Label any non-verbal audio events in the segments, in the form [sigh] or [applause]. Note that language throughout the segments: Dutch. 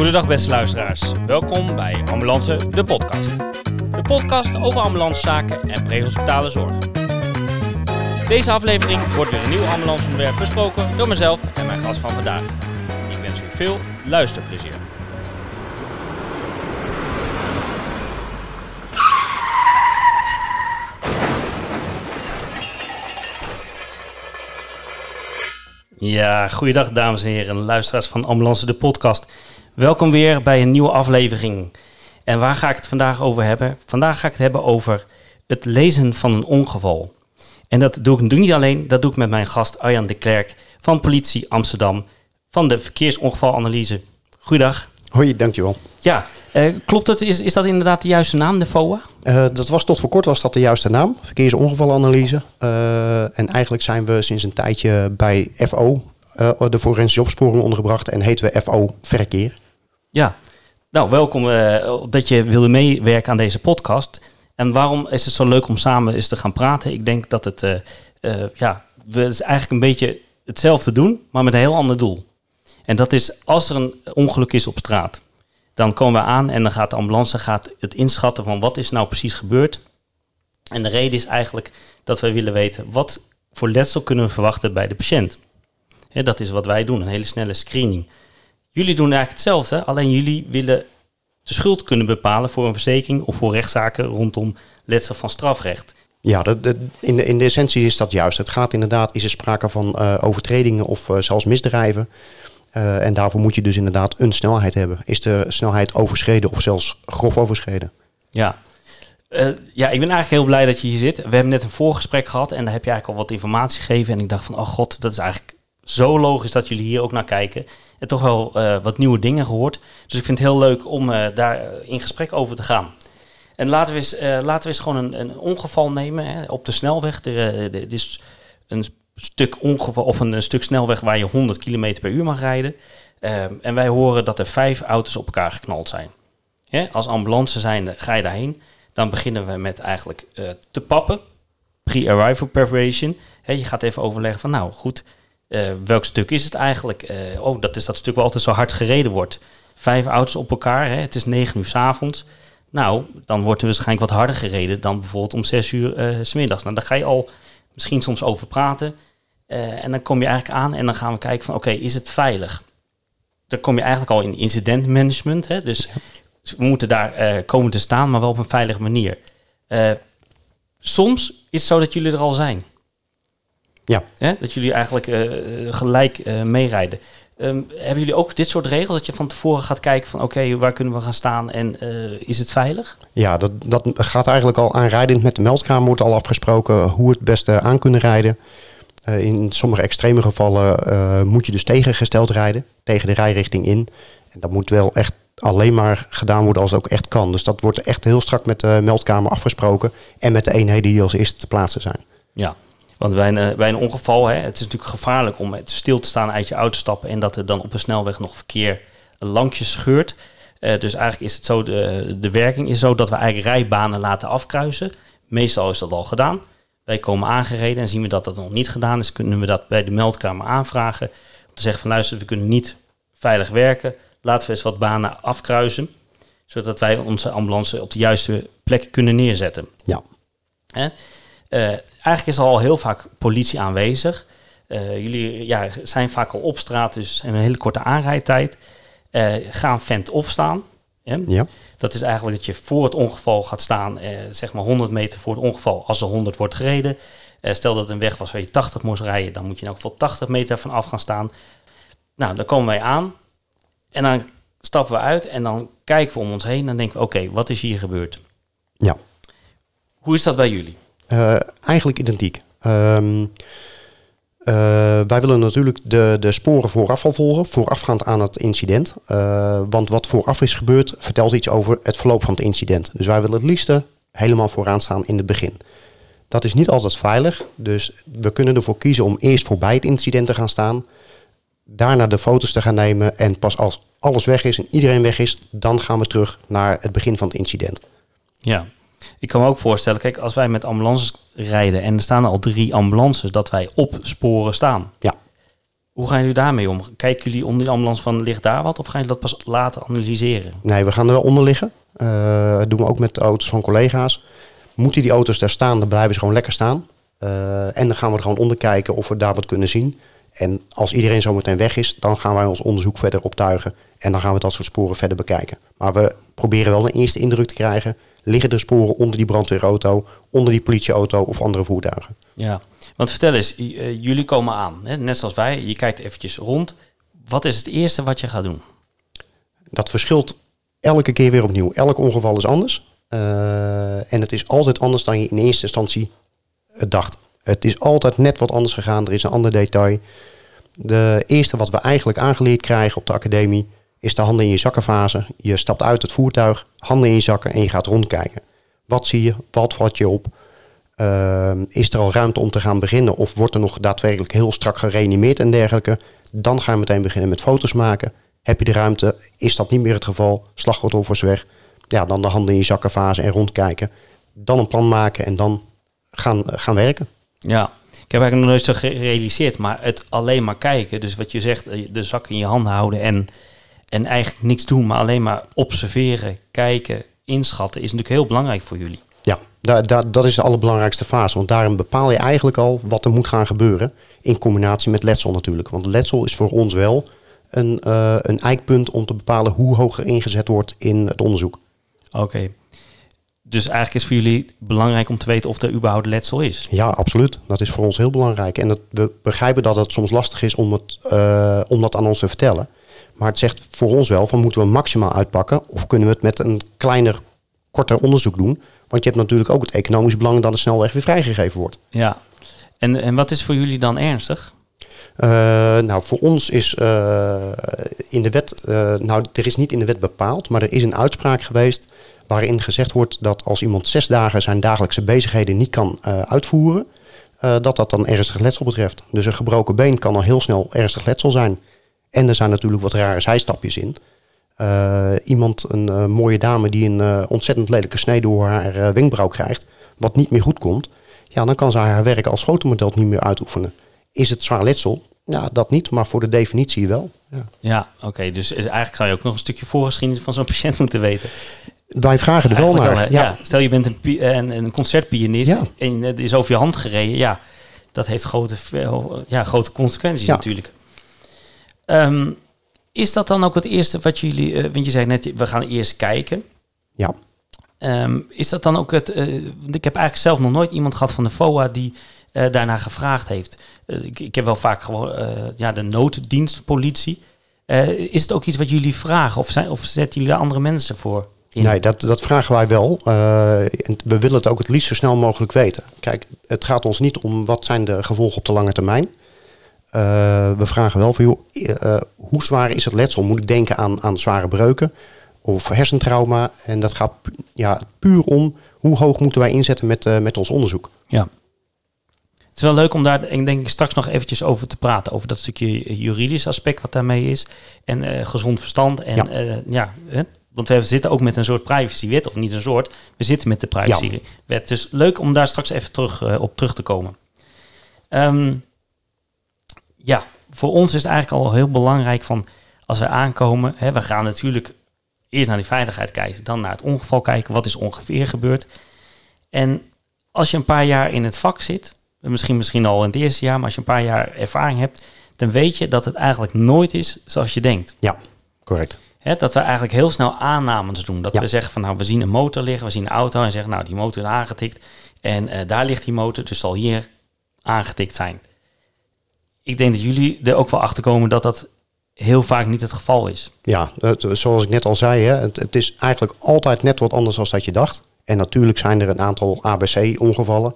Goedendag beste luisteraars. Welkom bij Ambulance, de podcast. De podcast over ambulancezaken en prehospitale zorg. Deze aflevering wordt weer een nieuw ambulanceonderwerp besproken door mezelf en mijn gast van vandaag. Ik wens u veel luisterplezier. Ja, goeiedag dames en heren, luisteraars van Ambulance de podcast. Welkom weer bij een nieuwe aflevering. En waar ga ik het vandaag over hebben? Vandaag ga ik het hebben over het lezen van een ongeval. En dat doe ik niet alleen, dat doe ik met mijn gast Arjan de Klerk van Politie Amsterdam van de Verkeersongevalanalyse. Goeiedag. Hoi, dankjewel. Ja, eh, klopt het? Is, is dat inderdaad de juiste naam, de FOA? Uh, dat was tot voor kort was dat de juiste naam, verkeersongevalanalyse. Uh, en eigenlijk zijn we sinds een tijdje bij FO, de forensische opsporing ondergebracht en heten we FO Verkeer. Ja, nou welkom dat je wilde meewerken aan deze podcast. En waarom is het zo leuk om samen eens te gaan praten? Ik denk dat het, ja, we het eigenlijk een beetje hetzelfde doen, maar met een heel ander doel. En dat is als er een ongeluk is op straat dan komen we aan en dan gaat de ambulance gaat het inschatten van wat is nou precies gebeurd. En de reden is eigenlijk dat wij willen weten wat voor letsel kunnen we verwachten bij de patiënt. dat is wat wij doen, een hele snelle screening. Jullie doen eigenlijk hetzelfde, alleen jullie willen de schuld kunnen bepalen voor een verzekering of voor rechtszaken rondom letsel van strafrecht. Ja, de, in, de, in de essentie is dat juist. Het gaat inderdaad, is er sprake van uh, overtredingen of uh, zelfs misdrijven. Uh, en daarvoor moet je dus inderdaad een snelheid hebben. Is de snelheid overschreden of zelfs grof overschreden? Ja. Uh, ja, ik ben eigenlijk heel blij dat je hier zit. We hebben net een voorgesprek gehad en daar heb je eigenlijk al wat informatie gegeven. En ik dacht van, oh god, dat is eigenlijk zo logisch dat jullie hier ook naar kijken. En toch wel uh, wat nieuwe dingen gehoord. Dus ik vind het heel leuk om daar in gesprek over te gaan. En laten we eens, laten we eens gewoon een, een ongeval nemen hè, op de snelweg. Er is een stuk ongeval of een, stuk snelweg waar je 100 km per uur mag rijden. Uh, en wij horen dat er vijf auto's op elkaar geknald zijn. als ambulance zijnde ga je daarheen. Dan beginnen we met eigenlijk uh, te pappen. Pre-arrival preparation. je gaat even overleggen van nou goed, uh, welk stuk is het eigenlijk? oh, dat is dat stuk waar altijd zo hard gereden wordt. Vijf auto's op elkaar. Het is negen uur s avonds. Nou, dan wordt er waarschijnlijk wat harder gereden dan bijvoorbeeld om zes uur s middags. Nou, daar ga je al misschien soms over praten. Uh, en dan kom je eigenlijk aan en dan gaan we kijken van oké, is het veilig? Dan kom je eigenlijk al in incidentmanagement. Hè? Dus we moeten daar uh, komen te staan, maar wel op een veilige manier. Uh, soms is het zo dat jullie er al zijn. Ja. Hè? Dat jullie eigenlijk gelijk meerijden. Um, hebben jullie ook dit soort regels dat je van tevoren gaat kijken van oké, okay, waar kunnen we gaan staan en is het veilig? Ja, dat, dat gaat eigenlijk al aanrijdend met de meldkamer wordt al afgesproken hoe het beste aan kunnen rijden. Uh, in sommige extreme gevallen uh, moet je dus tegengesteld rijden, tegen de rijrichting in. En dat moet wel echt alleen maar gedaan worden als het ook echt kan. Dus dat wordt echt heel strak met de meldkamer afgesproken en met de eenheden die als eerste te plaatsen zijn. Ja, want bij een, een ongeval, hè, het is natuurlijk gevaarlijk om stil te staan uit je auto te stappen en dat er dan op een snelweg nog verkeer lankjes scheurt. Uh, dus eigenlijk is het zo, de, de werking is zo dat we eigenlijk rijbanen laten afkruisen. Meestal is dat al gedaan. Wij komen aangereden en zien we dat dat nog niet gedaan is, kunnen we dat bij de meldkamer aanvragen. Om te zeggen van luister, we kunnen niet veilig werken. Laten we eens wat banen afkruisen. Zodat wij onze ambulance op de juiste plek kunnen neerzetten. Ja. Hè? Uh, eigenlijk is er al heel vaak politie aanwezig. Uh, jullie ja, zijn vaak al op straat, dus hebben een hele korte aanrijdtijd. Uh, gaan vent-off staan. Hè? Ja. Dat is eigenlijk dat je voor het ongeval gaat staan, eh, zeg maar 100 meter voor het ongeval, als er 100 wordt gereden. Eh, stel dat het een weg was waar je 80 moest rijden, dan moet je in elk geval 80 meter van af gaan staan. Nou, dan komen wij aan en dan stappen we uit en dan kijken we om ons heen en dan denken we, oké, wat is hier gebeurd? Ja. Hoe is dat bij jullie? Uh, eigenlijk identiek. Um, uh, wij willen natuurlijk de, de sporen vooraf al volgen, voorafgaand aan het incident. Uh, want wat vooraf is gebeurd, vertelt iets over het verloop van het incident. Dus wij willen het liefste helemaal vooraan staan in het begin. Dat is niet altijd veilig, dus we kunnen ervoor kiezen om eerst voorbij het incident te gaan staan, daarna de foto's te gaan nemen en pas als alles weg is en iedereen weg is, dan gaan we terug naar het begin van het incident. Ja, Ik kan me ook voorstellen, kijk, als wij met ambulances rijden en er staan al drie ambulances, dat wij op sporen staan. Ja. Hoe gaan jullie daarmee om? Kijken jullie onder die ambulance van, ligt daar wat? Of gaan jullie dat pas later analyseren? Nee, we gaan er wel onder liggen. Eh, dat doen we ook met de auto's van collega's. Moeten die auto's daar staan, dan blijven ze gewoon lekker staan. Eh, en dan gaan we er gewoon onder kijken of we daar wat kunnen zien. En als iedereen zo meteen weg is, dan gaan wij ons onderzoek verder optuigen. En dan gaan we dat soort sporen verder bekijken. Maar we proberen wel een eerste indruk te krijgen. Liggen er sporen onder die brandweerauto, onder die politieauto of andere voertuigen? Ja, want vertel eens, eh, jullie komen aan, hè? net zoals wij. Je kijkt eventjes rond. Wat is het eerste wat je gaat doen? Dat verschilt elke keer weer opnieuw. Elk ongeval is anders. Eh, en het is altijd anders dan je in eerste instantie dacht. Het is altijd net wat anders gegaan. Er is een ander detail. De eerste wat we eigenlijk aangeleerd krijgen op de academie is de handen in je zakkenfase. Je stapt uit het voertuig, handen in je zakken en je gaat rondkijken. Wat zie je? Wat valt je op? Ehm, is er al ruimte om te gaan beginnen? Of wordt er nog daadwerkelijk heel strak gereanimeerd en dergelijke? Dan gaan we meteen beginnen met foto's maken. Heb je de ruimte? Is dat niet meer het geval? Slachtoffers weg. Ja, dan de handen in je zakkenfase en rondkijken. Dan een plan maken en dan gaan, gaan werken. Ja, ik heb eigenlijk nog nooit zo gerealiseerd, maar het alleen maar kijken. Dus wat je zegt, eh, de zak in je handen houden en, en eigenlijk niks doen, maar alleen maar observeren, kijken, inschatten, is natuurlijk heel belangrijk voor jullie. Ja, da, da, dat is de allerbelangrijkste fase. Want daarin bepaal je eigenlijk al wat er moet gaan gebeuren. In combinatie met letsel natuurlijk. Want letsel is voor ons wel een, eh, een eikpunt om te bepalen hoe hoog er ingezet wordt in het onderzoek. Oké. Dus eigenlijk is voor jullie belangrijk om te weten of er überhaupt letsel is. Ja, absoluut. Dat is voor ons heel belangrijk. En dat, we begrijpen dat het soms lastig is om, het, eh, om dat aan ons te vertellen. Maar het zegt voor ons wel van moeten we maximaal uitpakken of kunnen we het met een kleiner, korter onderzoek doen. Want je hebt natuurlijk ook het economisch belang dat het snelweg weer vrijgegeven wordt. Ja. En, en wat is voor jullie dan ernstig? Uh, nou, voor ons is uh, in de wet, uh, nou, er is niet in de wet bepaald, maar er is een uitspraak geweest waarin gezegd wordt dat als iemand zes dagen zijn dagelijkse bezigheden niet kan uitvoeren, dat dat dan ernstig letsel betreft. Dus een gebroken been kan al heel snel ernstig letsel zijn. En er zijn natuurlijk wat rare zijstapjes in. iemand, een mooie dame die een ontzettend lelijke snede door haar wenkbrauw krijgt, wat niet meer goed komt, ja, dan kan ze haar werk als fotomodel niet meer uitoefenen. Is het zwaar letsel? Ja, dat niet, maar voor de definitie wel. Ja, ja oké. Okay. Dus eigenlijk zou je ook nog een stukje voorgeschiedenis van zo'n [laughs] patiënt moeten weten. Wij vragen er wel naar. Wel, ja. ja. Stel je bent een, een, een concertpianist Ja. en het is over je hand gereden. Ja, dat heeft grote, ja, grote consequenties Ja. natuurlijk. Ehm, is dat dan ook het eerste wat jullie... eh, want je zei net, we gaan eerst kijken. Ja. Ehm, is dat dan ook het... eh, want ik heb eigenlijk zelf nog nooit iemand gehad van de FOA die eh, daarna gevraagd heeft. Ik, ik heb wel vaak gewoon ja, de nooddienstpolitie. Is het ook iets wat jullie vragen of, zijn, of zetten jullie daar andere mensen voor in? Nee, dat, dat vragen wij wel. Uh, we willen het ook het liefst zo snel mogelijk weten. Kijk, het gaat ons niet om wat zijn de gevolgen op de lange termijn. Uh, we vragen wel van, joh, uh, hoe zwaar is het letsel? Moet ik denken aan, aan zware breuken of hersentrauma? En dat gaat ja, puur om hoe hoog moeten wij inzetten met, met ons onderzoek. Ja. Het is wel leuk om daar denk ik straks nog eventjes over te praten. Over dat stukje juridisch aspect wat daarmee is. En uh, gezond verstand. En ja, uh, ja hè? want we zitten ook met een soort privacywet. Of niet een soort, we zitten met de privacywet. Ja. Dus leuk om daar straks even terug, uh, op terug te komen. Um, ja, voor ons is het eigenlijk al heel belangrijk van... Als we aankomen, hè, we gaan natuurlijk eerst naar die veiligheid kijken. Dan naar het ongeval kijken. Wat is ongeveer gebeurd? En als je een paar jaar in het vak zit misschien, misschien al in het eerste jaar, maar als je een paar jaar ervaring hebt, dan weet je dat het eigenlijk nooit is zoals je denkt. Ja, correct. He, dat we eigenlijk heel snel aannames doen. Dat ja. we zeggen van nou, we zien een motor liggen, we zien een auto en zeggen nou, die motor is aangetikt en uh, daar ligt die motor, dus zal hier aangetikt zijn. Ik denk dat jullie er ook wel achter komen dat dat heel vaak niet het geval is. Ja, het, zoals ik net al zei, hè, het, het, is eigenlijk altijd net wat anders dan dat je dacht. En natuurlijk zijn er een aantal ABC-ongevallen.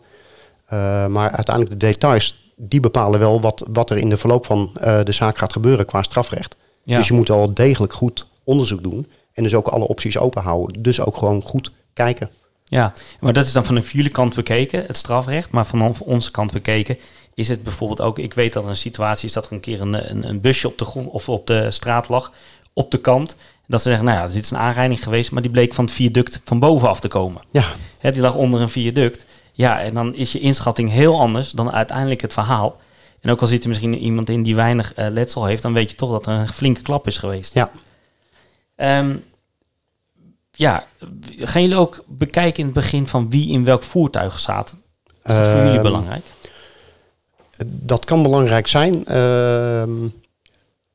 Uh, maar uiteindelijk de details, die bepalen wel wat, wat er in de verloop van uh, de zaak gaat gebeuren qua strafrecht. Ja. Dus je moet al degelijk goed onderzoek doen. En dus ook alle opties open houden. Dus ook gewoon goed kijken. Ja, maar dat is dan van de jullie kant bekeken, het strafrecht. Maar van onze kant bekeken is het bijvoorbeeld ook... Ik weet dat er een situatie is dat er een keer een, een, een busje op de grond of op de straat lag, op de kant. Dat ze zeggen, nou ja, dit is een aanrijding geweest, maar die bleek van het viaduct van bovenaf te komen. Ja, Hè, die lag onder een viaduct. Ja, en dan is je inschatting heel anders dan uiteindelijk het verhaal. En ook al zit er misschien iemand in die weinig eh, letsel heeft, dan weet je toch dat er een flinke klap is geweest. ja. Ehm, ja, gaan jullie ook bekijken in het begin van wie in welk voertuig staat? Is dat voor jullie Ehm, belangrijk? Dat kan belangrijk zijn. Ehm,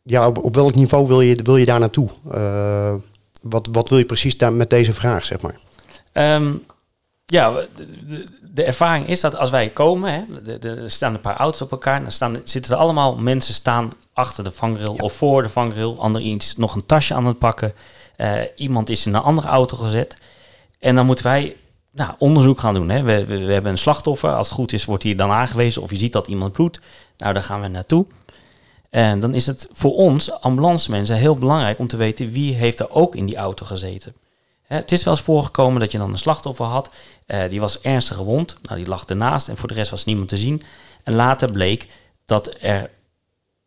ja, op, op welk niveau wil je, wil je daar naartoe? Eh, wat, wat wil je precies daar met deze vraag, zeg maar? Ehm, ja, de, ervaring is dat als wij komen, hè, er staan een paar auto's op elkaar, dan staan, zitten er allemaal mensen staan achter de vangrail of voor de vangrail. Ander iets nog een tasje aan het pakken. Eh, iemand is in een andere auto gezet. En dan moeten wij nou, onderzoek gaan doen. Hè. We, we, hebben een slachtoffer. Als het goed is, wordt hier dan aangewezen. Of je ziet dat iemand bloedt. Nou, daar gaan we naartoe. En dan is het voor ons, ambulancemensen, heel belangrijk om te weten wie heeft er ook in die auto gezeten. Het is wel eens voorgekomen dat je dan een slachtoffer had. eh, die was ernstig gewond. Nou, die lag ernaast en voor de rest was niemand te zien. En later bleek dat er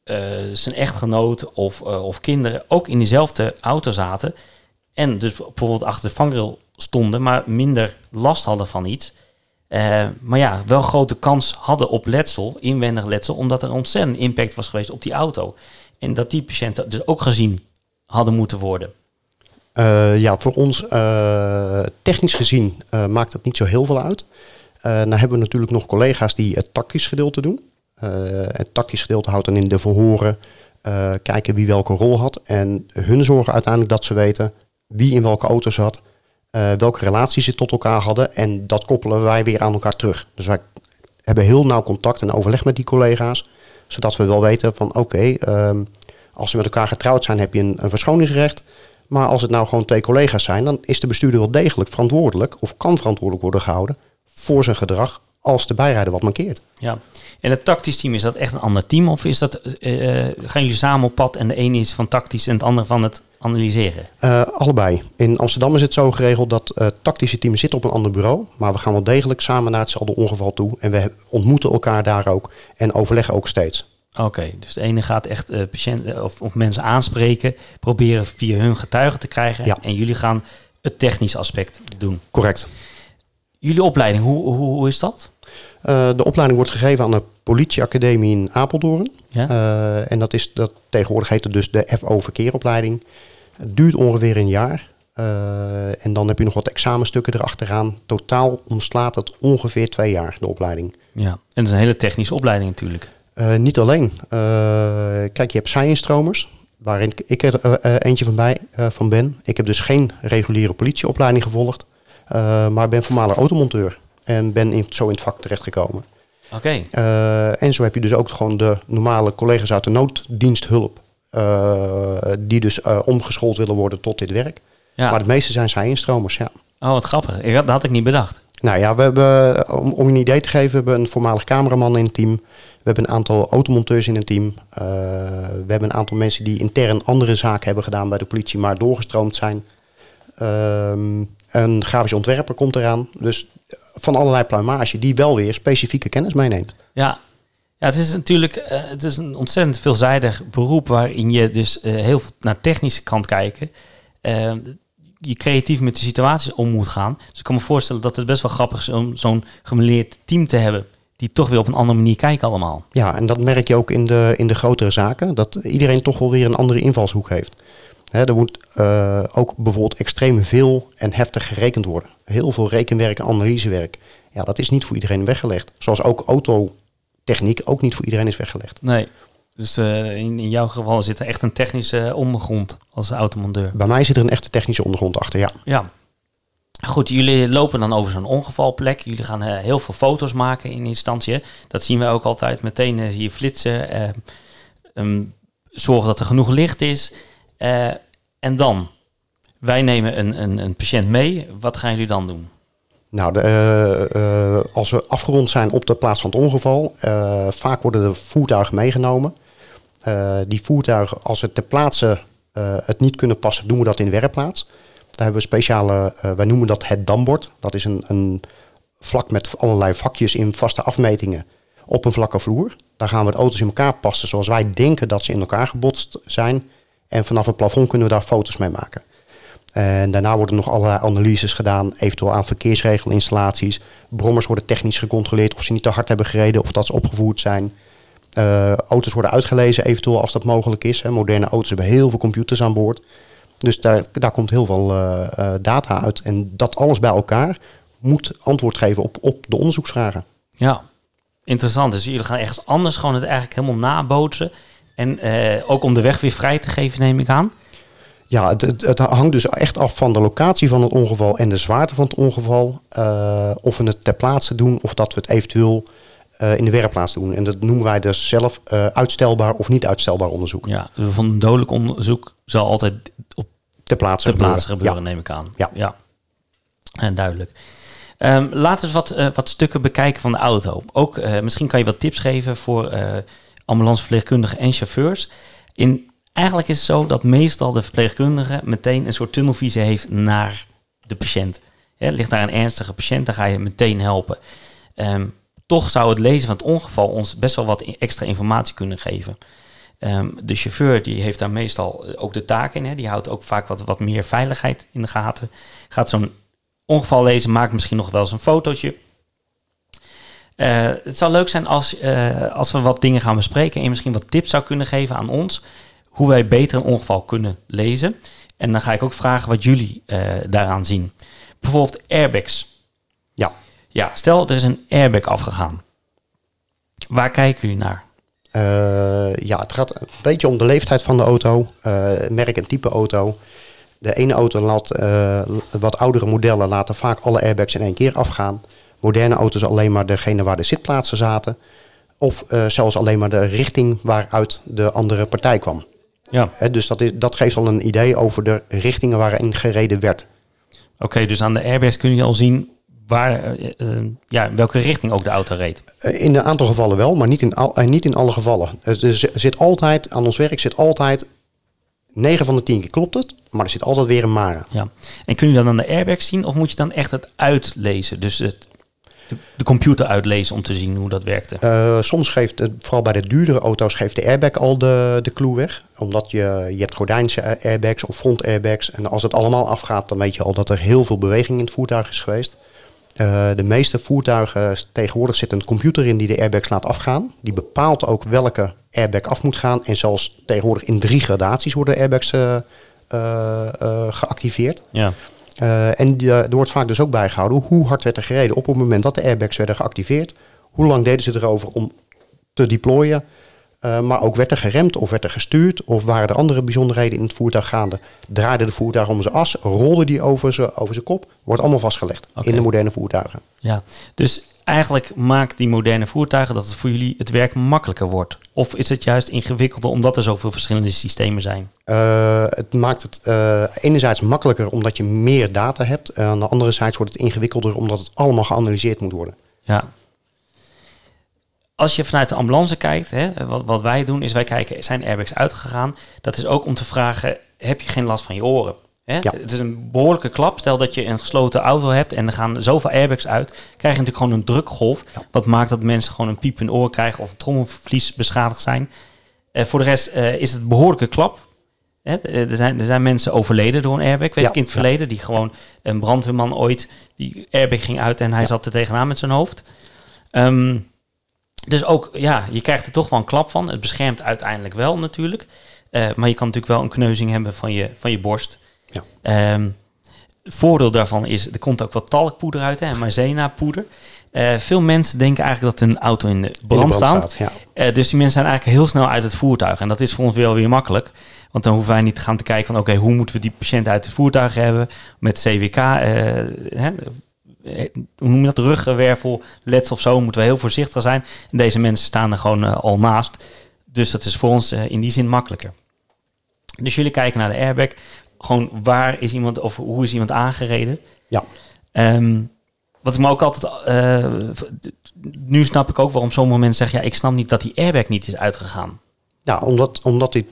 eh, zijn echtgenoot of, eh, of kinderen ook in diezelfde auto zaten. En dus bijvoorbeeld achter de vangrail stonden, maar minder last hadden van iets. Eh, maar ja, wel grote kans hadden op letsel, inwendig letsel, omdat er ontzettend impact was geweest op die auto. En dat die patiënten dus ook gezien hadden moeten worden. Eh, ja, voor ons eh, technisch gezien maakt het niet zo heel veel uit. Nou hebben we natuurlijk nog collega's die het tactisch gedeelte doen. Het tactisch gedeelte houdt dan in de verhoren, kijken wie welke rol had. En hun zorgen uiteindelijk dat ze weten wie in welke auto zat, eh, welke relaties ze tot elkaar hadden. En dat koppelen wij weer aan elkaar terug. Dus wij hebben heel nauw contact en overleg met die collega's. Zodat we wel weten van oké, ehm, als ze met elkaar getrouwd zijn heb je een, een verschoningsrecht. Maar als het nou gewoon twee collega's zijn, dan is de bestuurder wel degelijk verantwoordelijk of kan verantwoordelijk worden gehouden voor zijn gedrag als de bijrijder wat mankeert. Ja. En het tactisch team, is dat echt een ander team? Of is dat, eh, eh, gaan jullie samen op pad en de ene is van tactisch en het andere van het analyseren? Eh, allebei. In Amsterdam is het zo geregeld dat het tactische team zit op een ander bureau. Maar we gaan wel degelijk samen naar hetzelfde ongeval toe. En we ontmoeten elkaar daar ook en overleggen ook steeds. Oké, dus de ene gaat echt patiënten of, of mensen aanspreken, proberen via hun getuigen te krijgen. Ja. En jullie gaan het technische aspect doen. Correct. Jullie opleiding, hoe, hoe, hoe is dat? Eh, de opleiding wordt gegeven aan de politieacademie in Apeldoorn. Ja? Eh, en dat is dat, tegenwoordig heet het dus de FO verkeeropleiding. Het duurt ongeveer een jaar. Eh, en dan heb je nog wat examenstukken erachteraan. Totaal omslaat het ongeveer twee jaar, de opleiding. ja. En dat is een hele technische opleiding natuurlijk. Niet alleen. Kijk, je hebt science-stromers, waarin ik- er eentje van, bij, van ben. Ik heb dus geen reguliere politieopleiding gevolgd, maar ben voormalig automonteur. En ben in, zo in het vak terechtgekomen. Oké, Eh, en zo heb je dus ook gewoon de normale collega's uit de nooddiensthulp. eh, die dus eh, omgeschoold willen worden tot dit werk. ja. Maar de meeste zijn science-stromers, ja. Oh, wat grappig. Ik had, dat had ik niet bedacht. Nou ja, we hebben, eh, om, om je een idee te geven, we hebben een voormalig cameraman in het team. We hebben een aantal automonteurs in het team. Eh, we hebben een aantal mensen die intern andere zaken hebben gedaan bij de politie, maar doorgestroomd zijn. Ehm, een grafisch ontwerper komt eraan. Dus van allerlei pluimage die wel weer specifieke kennis meeneemt. Ja, ja het is natuurlijk eh, het is een ontzettend veelzijdig beroep waarin je dus eh, heel veel naar technische kant kijken. Eh, je creatief met de situaties om moet gaan. Dus ik kan me voorstellen dat het best wel grappig is om zo'n gemeleerd team te hebben. Die toch weer op een andere manier kijken allemaal. Ja, en dat merk je ook in de, in de grotere zaken. Dat iedereen toch wel weer een andere invalshoek heeft. Hè, er moet eh, ook bijvoorbeeld extreem veel en heftig gerekend worden. Heel veel rekenwerk en analysewerk. Ja, dat is niet voor iedereen weggelegd. Zoals ook autotechniek ook niet voor iedereen is weggelegd. Nee. Dus eh, in, in jouw geval zit er echt een technische ondergrond als automonteur. Bij mij zit er een echte technische ondergrond achter, ja. Ja. Goed, jullie lopen dan over zo'n ongevalplek. Jullie gaan eh, heel veel foto's maken in instantie. Dat zien wij ook altijd. Meteen hier flitsen. eh, ehm, zorgen dat er genoeg licht is. Eh, en dan, wij nemen een, een, een patiënt mee. Wat gaan jullie dan doen? Nou, de, eh, eh, als we afgerond zijn op de plaats van het ongeval, eh, vaak worden de voertuigen meegenomen. Die voertuigen, als ze ter plaatse het niet kunnen passen, doen we dat in werkplaats. Daar hebben we speciale, wij noemen dat het dambord. Dat is een, een vlak met allerlei vakjes in vaste afmetingen op een vlakke vloer. Daar gaan we de auto's in elkaar passen zoals wij denken dat ze in elkaar gebotst zijn. En vanaf het plafond kunnen we daar foto's mee maken. En daarna worden nog allerlei analyses gedaan, eventueel aan verkeersregelinstallaties. Brommers worden technisch gecontroleerd of ze niet te hard hebben gereden of dat ze opgevoerd zijn. Eh, auto's worden uitgelezen, eventueel als dat mogelijk is. Hè. Moderne auto's hebben heel veel computers aan boord. Dus daar, daar komt heel veel eh, eh, data uit. En dat alles bij elkaar moet antwoord geven op, op de onderzoeksvragen. Ja, interessant. Dus jullie gaan ergens anders gewoon het eigenlijk helemaal nabootsen. En eh, ook om de weg weer vrij te geven, neem ik aan. Ja, het, het, het hangt dus echt af van de locatie van het ongeval en de zwaarte van het ongeval. Eh, of we het ter plaatse doen of dat we het eventueel eh, in de werkplaats doen. En dat noemen wij dus zelf uitstelbaar of niet uitstelbaar onderzoek. Ja, van een dodelijk onderzoek zal altijd op Ter plaatse ter plaatse gebeuren. gebeuren, neem ik aan. Ja. ja. En duidelijk. Ehm, laten we eens wat, wat stukken bekijken van de auto. Ook misschien kan je wat tips geven voor ambulanceverpleegkundigen en chauffeurs. In, eigenlijk is het zo dat meestal de verpleegkundige meteen een soort tunnelvisie heeft naar de patiënt. Ligt daar een ernstige patiënt, dan ga je meteen helpen. Ehm, toch zou het lezen van het ongeval ons best wel wat extra informatie kunnen geven. Ehm, de chauffeur die heeft daar meestal ook de taak in. Hè. Die houdt ook vaak wat, wat meer veiligheid in de gaten. Gaat zo'n ongeval lezen, maakt misschien nog wel eens een fotootje. Eh, het zou leuk zijn als, eh, als we wat dingen gaan bespreken en je misschien wat tips zou kunnen geven aan ons. Hoe wij beter een ongeval kunnen lezen. En dan ga ik ook vragen wat jullie eh, daaraan zien. Bijvoorbeeld airbags. Ja. Ja, stel er is een airbag afgegaan. Waar kijken jullie naar? Ja, het gaat een beetje om de leeftijd van de auto, merk en type auto. De ene auto laat, wat oudere modellen laten vaak alle airbags in één keer afgaan. Moderne auto's alleen maar degene waar de zitplaatsen zaten. Of eh, zelfs alleen maar de richting waaruit de andere partij kwam. Ja. Dus dat, is, dat geeft al een idee over de richtingen waarin gereden werd. Oké, dus aan de airbags kun je al zien waar, eh, eh, ja, in welke richting ook de auto reed. In een aantal gevallen wel, maar niet in, al, niet in alle gevallen. Er zit altijd, aan ons werk zit altijd, 9 van de 10 keer klopt het, maar er zit altijd weer een maar. Ja. En kun je dan aan de airbags zien of moet je dan echt het uitlezen? Dus het, de, de computer uitlezen om te zien hoe dat werkte. Eh, soms geeft, het, vooral bij de duurdere auto's, geeft de airbag al de, de clue weg. Omdat je, je hebt gordijnse airbags of front airbags. En als het allemaal afgaat, dan weet je al dat er heel veel beweging in het voertuig is geweest. Eh, de meeste voertuigen, tegenwoordig zit een computer in die de airbags laat afgaan. Die bepaalt ook welke airbag af moet gaan. En zelfs tegenwoordig in drie gradaties worden airbags eh, geactiveerd. Ja. Eh, en die, eh, er wordt vaak dus ook bijgehouden hoe hard werd er gereden op het moment dat de airbags werden geactiveerd. Hoe lang deden ze erover om te deployen? Eh, maar ook werd er geremd of werd er gestuurd of waren er andere bijzonderheden in het voertuig gaande? Draaide de voertuig om zijn as, rolde die over zijn, over zijn kop? Wordt allemaal vastgelegd in de moderne voertuigen. ja. Dus eigenlijk maakt die moderne voertuigen dat het voor jullie het werk makkelijker wordt. Of is het juist ingewikkelder omdat er zoveel verschillende systemen zijn? Eh, het maakt het eh, enerzijds makkelijker omdat je meer data hebt. En aan de andere zijde wordt het ingewikkelder omdat het allemaal geanalyseerd moet worden. Ja. Als je vanuit de ambulance kijkt, hè, wat, wat wij doen is wij kijken, zijn airbags uitgegaan? Dat is ook om te vragen, heb je geen last van je oren? Hè? Ja. Het is een behoorlijke klap. Stel dat je een gesloten auto hebt en er gaan zoveel airbags uit, krijg je natuurlijk gewoon een drukgolf. Ja. Wat maakt dat mensen gewoon een piep in oor krijgen of een trommelvlies beschadigd zijn. Eh, voor de rest eh, is het een behoorlijke klap. Hè? Eh, Er, zijn, er zijn mensen overleden door een airbag, weet Ja, ik in het verleden. Die gewoon, een brandweerman ooit, die airbag ging uit en hij zat er tegenaan met zijn hoofd. Ehm, dus ook, ja, je krijgt er toch wel een klap van. Het beschermt uiteindelijk wel natuurlijk. Maar je kan natuurlijk wel een kneuzing hebben van je, van je borst. Ja. Ehm, het voordeel daarvan is, er komt ook wat talkpoeder uit, hè, maizena poeder. Eh, veel mensen denken eigenlijk dat een auto in de In de brand, staat. Ja. Eh, dus die mensen zijn eigenlijk heel snel uit het voertuig. En dat is voor ons wel weer makkelijk. Want dan hoeven wij niet te gaan te kijken van... oké, hoe moeten we die patiënt uit het voertuig hebben... met CWK, eh, hè, hoe noem je dat, ruggenwervel, letsel of zo... moeten we heel voorzichtig zijn. En deze mensen staan er gewoon al naast. Dus dat is voor ons in die zin makkelijker. Dus jullie kijken naar de airbag. Gewoon waar is iemand of hoe is iemand aangereden? Ja. Ehm, wat ik me ook altijd... eh, nu snap ik ook waarom sommige mensen zeggen... ja, ik snap niet dat die airbag niet is uitgegaan. Ja, omdat, omdat dit.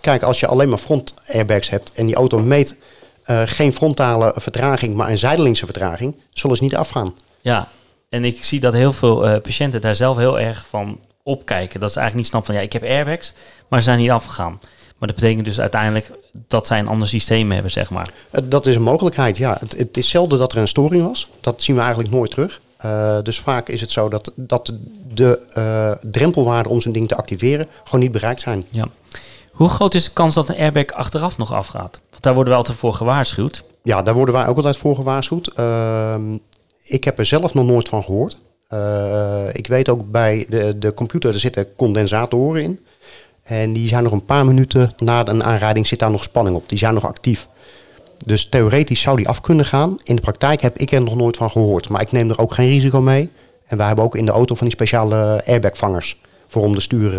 Kijk, als je alleen maar front airbags hebt en die auto meet eh, geen frontale vertraging, maar een zijdelingse vertraging, zullen ze niet afgaan. Ja, en ik zie dat heel veel eh, patiënten daar zelf heel erg van opkijken. Dat ze eigenlijk niet snappen van ja, ik heb airbags, maar ze zijn niet afgegaan. Maar dat betekent dus uiteindelijk dat zij een ander systeem hebben, zeg maar. Eh, Dat is een mogelijkheid, ja. Het, het is zelden dat er een storing was. Dat zien we eigenlijk nooit terug. Eh, dus vaak is het zo dat, dat de eh drempelwaarden om zo'n ding te activeren gewoon niet bereikt zijn. Ja. Hoe groot is de kans dat een airbag achteraf nog afgaat? Want daar worden we altijd voor gewaarschuwd. Ja, daar worden wij ook altijd voor gewaarschuwd. Ehm, ik heb er zelf nog nooit van gehoord. Eh, ik weet ook bij de, de computer, er zitten condensatoren in. En die zijn nog een paar minuten na een aanrijding zit daar nog spanning op. Die zijn nog actief. Dus theoretisch zou die af kunnen gaan. In de praktijk heb ik er nog nooit van gehoord. Maar ik neem er ook geen risico mee. En wij hebben ook in de auto van die speciale airbagvangers. Voor om de stuur,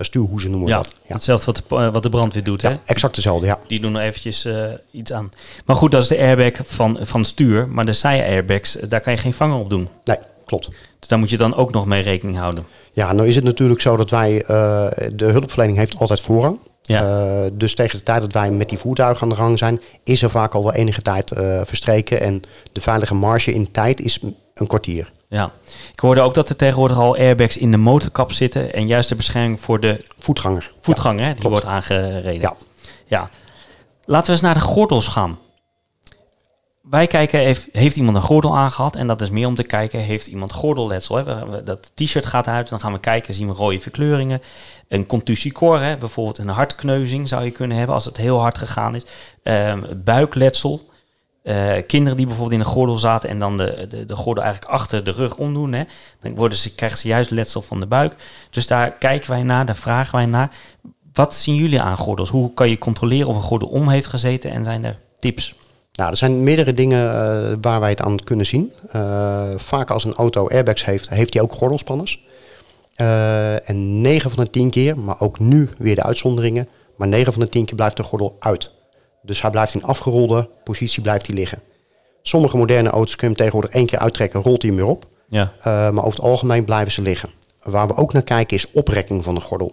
stuurhoezen noemen we Ja, dat. Ja. hetzelfde wat de, eh, wat de brandweer doet. Hè? ja, exact dezelfde, ja. Die doen er eventjes iets aan. Maar goed, dat is de airbag van, van stuur. Maar de zij-airbags, daar kan je geen vanger op doen. Nee, klopt. Dus daar moet je dan ook nog mee rekening houden. Ja, nou is het natuurlijk zo dat wij, eh, de hulpverlening heeft altijd voorrang. Ja. Eh, dus tegen de tijd dat wij met die voertuigen aan de gang zijn, is er vaak al wel enige tijd eh, verstreken. En de veilige marge in tijd is een kwartier. Ja. Ik hoorde ook dat er tegenwoordig al airbags in de motorkap zitten. En juist de bescherming voor de Voetganger. voetganger, die klopt. wordt aangereden. Ja. ja. Laten we eens naar de gordels gaan. Wij kijken, heeft, heeft iemand een gordel aangehad? En dat is meer om te kijken, heeft iemand gordelletsel? Hè? Dat t-shirt gaat uit, dan gaan we kijken, zien we rode verkleuringen. Een contusiecor, hè? bijvoorbeeld een hartkneuzing zou je kunnen hebben als het heel hard gegaan is. Ehm, buikletsel. Eh, kinderen die bijvoorbeeld in een gordel zaten en dan de, de, de gordel eigenlijk achter de rug omdoen. Hè? Dan worden ze, krijgen ze juist letsel van de buik. Dus daar kijken wij naar, daar vragen wij naar. Wat zien jullie aan gordels? Hoe kan je controleren of een gordel om heeft gezeten? En zijn er tips? Nou, er zijn meerdere dingen eh, waar wij het aan kunnen zien. Eh, vaak als een auto airbags heeft, heeft hij ook gordelspanners. Eh, en 9 van de 10 keer, maar ook nu weer de uitzonderingen, maar 9 van de 10 keer blijft de gordel uit. Dus hij blijft in afgerolde positie blijft hij liggen. Sommige moderne auto's kun je hem tegenwoordig één keer uittrekken, rolt hij hem weer op. Ja. Maar over het algemeen blijven ze liggen. Waar we ook naar kijken is oprekking van de gordel.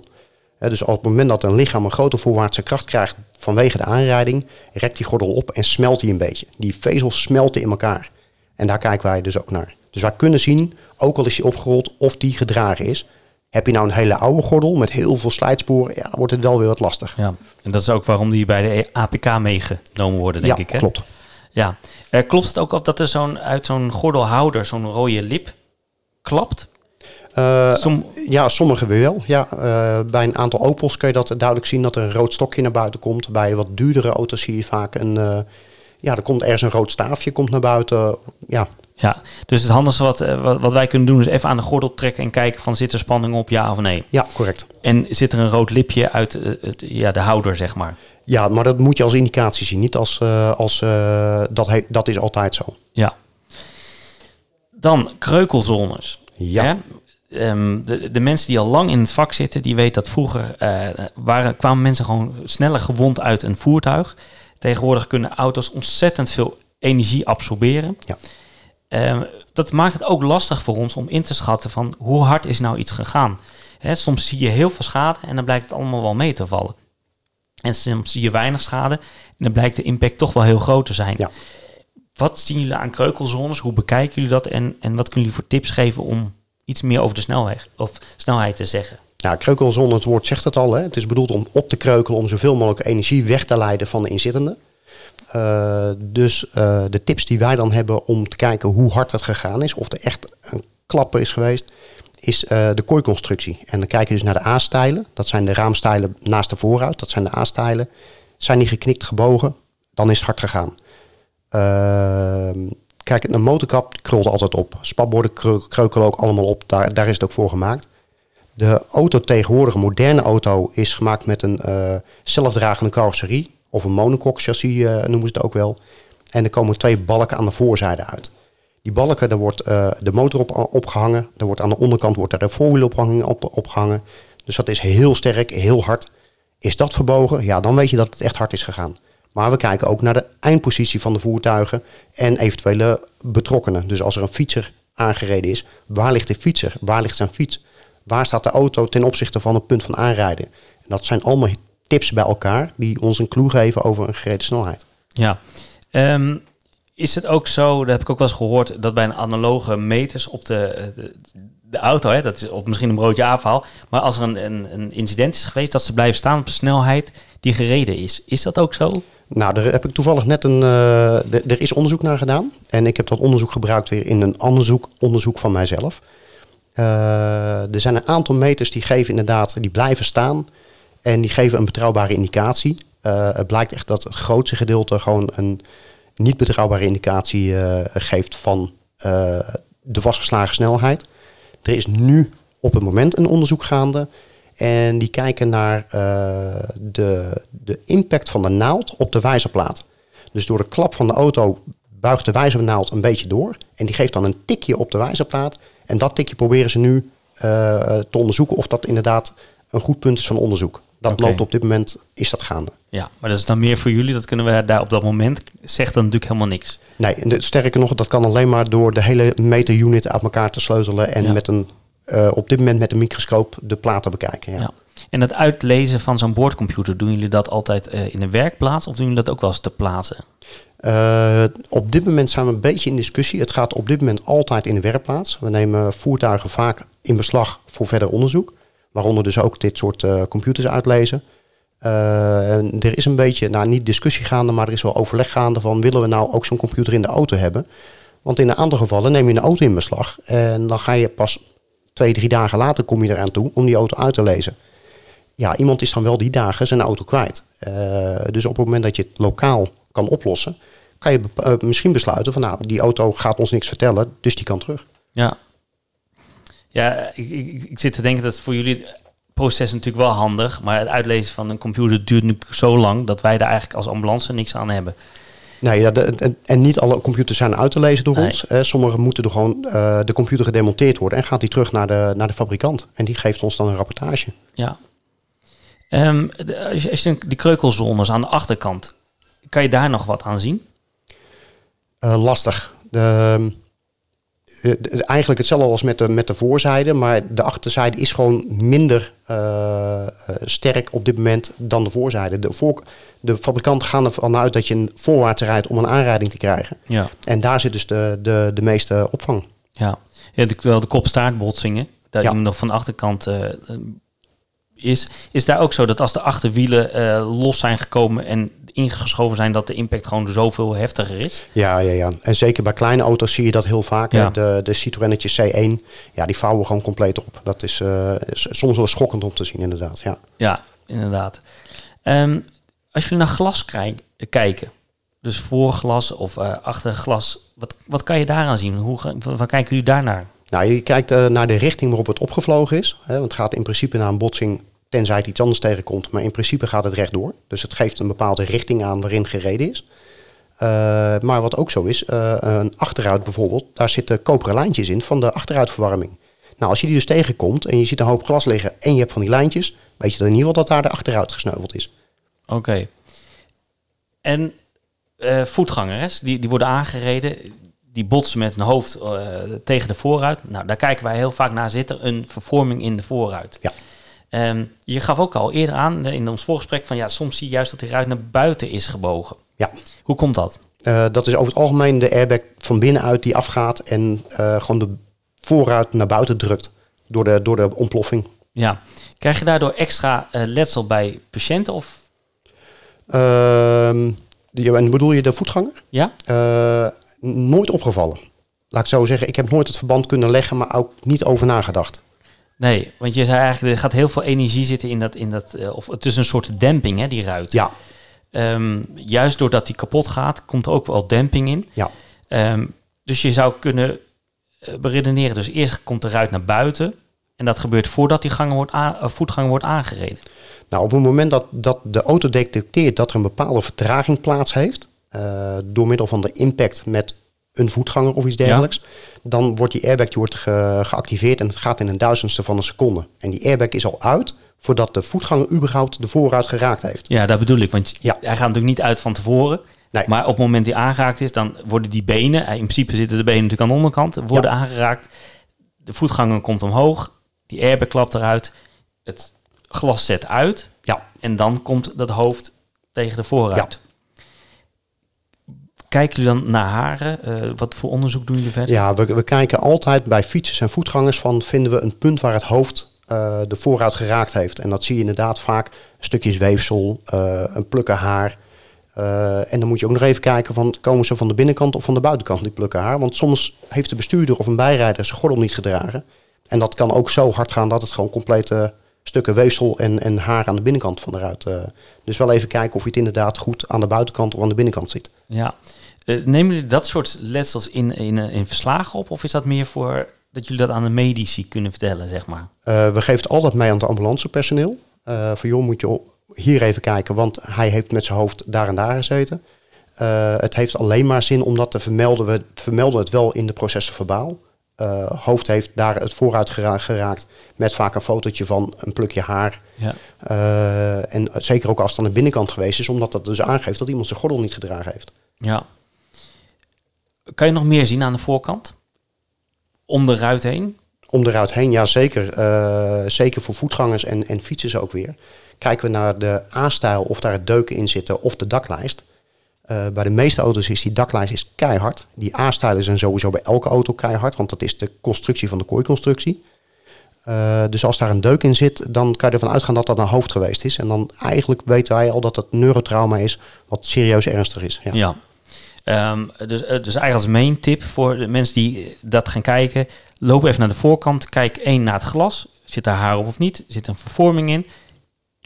Dus op het moment dat een lichaam een grote voorwaartse kracht krijgt vanwege de aanrijding, rekt die gordel op en smelt hij een beetje. Die vezels smelten in elkaar. En daar kijken wij dus ook naar. Dus wij kunnen zien, ook al is die opgerold, of die gedragen is. Heb je nou een hele oude gordel met heel veel slijtsporen, ja, dan wordt het wel weer wat lastig. ja. En dat is ook waarom die bij de APK meegenomen worden, denk ja, ik. Hè? klopt. Ja. Eh, klopt het ook dat er zo'n uit zo'n gordelhouder zo'n rode lip klapt? Som, Ja, sommige wel. Ja, eh, bij een aantal Opels kun je dat duidelijk zien dat er een rood stokje naar buiten komt. Bij wat duurdere auto's zie je vaak een, eh, ja, er komt ergens een rood staafje komt naar buiten. Ja, ja. Dus het handigste wat, wat, wat wij kunnen doen is even aan de gordel trekken en kijken van zit er spanning op, ja of nee. ja, correct. En zit er een rood lipje uit het, ja, de houder, zeg maar. Ja, maar dat moet je als indicatie zien. Niet als, als dat, dat is altijd zo. Ja. Dan kreukelzones. Ja. Hè? Ehm, de, de mensen die al lang in het vak zitten, die weten dat vroeger eh, waren, kwamen mensen gewoon sneller gewond uit een voertuig. Tegenwoordig kunnen auto's ontzettend veel energie absorberen. Ja. Ehm, dat maakt het ook lastig voor ons om in te schatten van hoe hard is nou iets gegaan. Hè, soms zie je heel veel schade en dan blijkt het allemaal wel mee te vallen. En soms zie je weinig schade en dan blijkt de impact toch wel heel groot te zijn. Ja. Wat zien jullie aan kreukelzones? Hoe bekijken jullie dat? En, en wat kunnen jullie voor tips geven om iets meer over de snelheid, of snelheid te zeggen? Ja, kreukelzone, het woord zegt het al. Hè. Het is bedoeld om op te kreukelen om zoveel mogelijk energie weg te leiden van de inzittende. Eh, dus eh, de tips die wij dan hebben om te kijken hoe hard het gegaan is, of er echt een klapper is geweest, is eh, de kooiconstructie. En dan kijk je dus naar de A-stijlen. Dat zijn de raamstijlen naast de vooruit. Dat zijn de A-stijlen. Zijn die geknikt, gebogen, dan is het hard gegaan. Kijk, een motorkap krult altijd op. Spatborden kreu- kreukelen ook allemaal op. Daar, daar is het ook voor gemaakt. De auto tegenwoordig, moderne auto, is gemaakt met een eh, zelfdragende carrosserie. Of een monocoque chassis eh, noemen ze het ook wel. En er komen twee balken aan de voorzijde uit. Die balken, daar wordt eh, de motor op opgehangen. Er wordt aan de onderkant wordt er de voorwielophanging op, opgehangen. Dus dat is heel sterk, heel hard. Is dat verbogen? Ja, dan weet je dat het echt hard is gegaan. Maar we kijken ook naar de eindpositie van de voertuigen en eventuele betrokkenen. Dus als er een fietser aangereden is, waar ligt de fietser? Waar ligt zijn fiets? Waar staat de auto ten opzichte van het punt van aanrijden? En dat zijn allemaal tips bij elkaar die ons een clue geven over een gereden snelheid. Ja. Ehm, is het ook zo, dat heb ik ook wel eens gehoord, dat bij een analoge meters op de, de, auto, hè, dat is op misschien een broodje aanval, maar als er een, een, een incident is geweest, dat ze blijven staan op de snelheid die gereden is. Is dat ook zo? Nou, daar heb ik toevallig net een. eh, er is onderzoek naar gedaan. En ik heb dat onderzoek gebruikt weer in een onderzoek, onderzoek van mijzelf. Eh, er zijn een aantal meters die geven inderdaad, die blijven staan. En die geven een betrouwbare indicatie. Eh, het blijkt echt dat het grootste gedeelte gewoon een niet betrouwbare indicatie geeft van de vastgeslagen snelheid. Er is nu op het moment een onderzoek gaande. En die kijken naar eh, de, de impact van de naald op de wijzerplaat. Dus door de klap van de auto buigt de wijzernaald een beetje door. En die geeft dan een tikje op de wijzerplaat. En dat tikje proberen ze nu eh, te onderzoeken of dat inderdaad een goed punt is van onderzoek. Dat loopt op dit moment, is dat gaande. Ja, maar dat is dan meer voor jullie, dat kunnen we daar op dat moment, zegt dan natuurlijk helemaal niks. Nee, sterker nog, dat kan alleen maar door de hele meter-unit uit elkaar te sleutelen. En Ja. met een, eh, op dit moment met een microscoop de plaat te bekijken. Ja. Ja. En het uitlezen van zo'n boordcomputer, doen jullie dat altijd eh, in een werkplaats of doen jullie dat ook wel eens te plaatsen? Eh, op dit moment zijn we een beetje in discussie. Het gaat op dit moment altijd in de werkplaats. We nemen voertuigen vaak in beslag voor verder onderzoek. Waaronder dus ook dit soort computers uitlezen. En er is een beetje, nou niet discussie gaande, maar er is wel overleg gaande van willen we nou ook zo'n computer in de auto hebben? Want in een aantal gevallen neem je een auto in beslag en dan ga je pas twee, drie dagen later kom je eraan toe om die auto uit te lezen. Ja, iemand is dan wel die dagen zijn auto kwijt. Eh, dus op het moment dat je het lokaal kan oplossen, kan je eh, misschien besluiten van nou, die auto gaat ons niks vertellen, dus die kan terug. Ja. Ja, ik, ik, ik zit te denken dat voor jullie proces natuurlijk wel handig, maar het uitlezen van een computer duurt nu zo lang dat wij daar eigenlijk als ambulance niks aan hebben. Nee, ja, de- en, en niet alle computers zijn uit te lezen door Nee. ons. Eh, sommige moeten er gewoon eh, de computer gedemonteerd worden en gaat die terug naar de, naar de fabrikant. En die geeft ons dan een rapportage. Ja. Ehm, de- als je, als je die kreukelzones aan de achterkant, kan je daar nog wat aan zien? Eh, lastig. De, eh, de- eigenlijk hetzelfde als met de, met de voorzijde, maar de achterzijde is gewoon minder eh, eh, sterk op dit moment dan de voorzijde. De, voor, de fabrikanten gaan ervan uit dat je een voorwaarts rijdt om een aanrijding te krijgen. Ja. En daar zit dus de, de, de meeste opvang. Ja, ja de, wel de kopstaartbotsingen, dat Ja. nog van de achterkant eh, eh, is. Is daar ook zo dat als de achterwielen eh, los zijn gekomen en ingeschoven zijn, dat de impact gewoon zoveel heftiger is? Ja, ja, ja. En zeker bij kleine auto's zie je dat heel vaak. Ja. De, de Citroënnetjes C1, ja, die vouwen gewoon compleet op. Dat is eh, soms wel schokkend om te zien, inderdaad. Ja. Ja, inderdaad. Ehm, als jullie naar glas kijken, dus voor glas of eh, achter glas, wat, wat kan je daaraan zien? Hoe, waar kijken jullie daarnaar? Nou, je kijkt eh, naar de richting waarop het opgevlogen is. Hè, want het gaat in principe naar een botsing, tenzij het iets anders tegenkomt. Maar in principe gaat het rechtdoor. Dus het geeft een bepaalde richting aan waarin gereden is. Eh, maar wat ook zo is, eh, een achteruit bijvoorbeeld, daar zitten koperen lijntjes in van de achteruitverwarming. Nou, als je die dus tegenkomt en je ziet een hoop glas liggen en je hebt van die lijntjes, weet je dan in ieder geval dat daar de achteruit gesneuveld is. Oké. En eh, voetgangers, die, die worden aangereden, die botsen met een hoofd tegen de voorruit. Nou, daar kijken wij heel vaak naar. Zit er een vervorming in de voorruit? Ja. Ehm, je gaf ook al eerder aan eh, in ons voorgesprek van ja, soms zie je juist dat die ruit naar buiten is gebogen. Ja. Hoe komt dat? Eh, dat is over het algemeen de airbag van binnenuit die afgaat en eh, gewoon de voorruit naar buiten drukt door de, door de ontploffing. Ja. Krijg je daardoor extra letsel bij patiënten of Ehm, die- en bedoel je de voetganger? ja? Nooit opgevallen. Laat ik zo zeggen, ik heb nooit het verband kunnen leggen, maar ook niet over nagedacht. Nee, want je zei eigenlijk, er gaat heel veel energie zitten in dat, in dat eh, of het is een soort demping, hè, die ruit. Ja, Ehm, juist doordat die kapot gaat, komt er ook wel demping in. ja, Ehm, dus je zou kunnen eh, beredeneren, dus eerst komt de ruit naar buiten. En dat gebeurt voordat die ganger wordt eh, voetganger wordt aangereden. Nou, op het moment dat, dat de auto detecteert dat er een bepaalde vertraging plaats heeft, door middel van de impact met een voetganger of iets dergelijks, dan wordt die airbag die wordt ge- geactiveerd en het gaat in een duizendste van een seconde. En die airbag is al uit voordat de voetganger überhaupt de voorruit geraakt heeft. Ja, dat bedoel ik, want Ja. hij gaat natuurlijk niet uit van tevoren. Nee. Maar op het moment die aangeraakt is, dan worden die benen, eh, in principe zitten de benen natuurlijk aan de onderkant, worden aangeraakt. De voetganger komt omhoog, die airbag klapt eruit, het glas zet uit Ja, en dan komt dat hoofd tegen de voorruit. Kijken jullie dan naar haren? Eh, wat voor onderzoek doen jullie verder? Ja, we, we kijken altijd bij fietsers en voetgangers van vinden we een punt waar het hoofd eh, de vooruit geraakt heeft. En dat zie je inderdaad vaak stukjes weefsel, eh, een plukken haar. En dan moet je ook nog even kijken van komen ze van de binnenkant of van de buitenkant die plukken haar. Want soms heeft de bestuurder of een bijrijder zijn gordel niet gedragen. En dat kan ook zo hard gaan dat het gewoon complete stukken weefsel en, en haar aan de binnenkant van eruit. eh dus wel even kijken of je het inderdaad goed aan de buitenkant of aan de binnenkant ziet. Ja. Eh, nemen jullie dat soort letsels in, in, eh, in verslagen op? Of is dat meer voor dat jullie dat aan de medici kunnen vertellen, zeg maar? Eh, we geven het altijd mee aan het ambulancepersoneel. Eh van joh, moet je hier even kijken, want hij heeft met zijn hoofd daar en daar gezeten. Het heeft alleen maar zin om dat te vermelden. We vermelden het wel in de processen verbaal. Hoofd heeft daar het vooruit gera- geraakt met vaak een fotootje van een plukje haar. Ja. En zeker ook als het aan de binnenkant geweest is, omdat dat dus aangeeft dat iemand zijn gordel niet gedragen heeft. ja. Kan je nog meer zien aan de voorkant? Om de ruit heen? Om de ruit heen, ja zeker. Eh, zeker voor voetgangers en, en fietsers ook weer. Kijken we naar de A-stijl, of daar deuken in zitten, of de daklijst. Eh, bij de meeste auto's is die daklijst is keihard. Die A-stijl is dan sowieso bij elke auto keihard, want dat is de constructie van de kooiconstructie. Eh, dus als daar een deuk in zit, dan kan je ervan uitgaan dat dat een hoofd geweest is. En dan eigenlijk weten wij al dat het neurotrauma is, wat serieus ernstig is. Ja. Ja. Ehm, dus, eh, dus eigenlijk als main tip voor de mensen die dat gaan kijken. Loop even naar de voorkant. Kijk één naar het glas. Zit er haar op of niet? Zit er een vervorming in?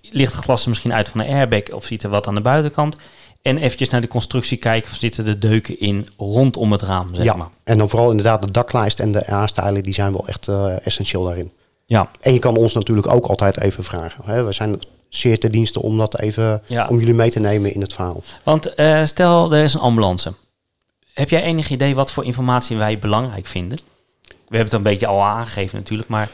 Ligt het glas er misschien uit van de airbag of ziet er wat aan de buitenkant? En eventjes naar de constructie kijken. Of zitten de deuken in rondom het raam, zeg ja. maar. En dan vooral inderdaad de daklijst en de A-stijlen, die zijn wel echt eh, essentieel daarin. Ja, En je kan ons natuurlijk ook altijd even vragen. Hè? We zijn zeer ter dienste om dat even Ja. om jullie mee te nemen in het verhaal. want eh, stel er is een ambulance. Heb jij enig idee wat voor informatie wij belangrijk vinden? We hebben het een beetje al aangegeven natuurlijk, maar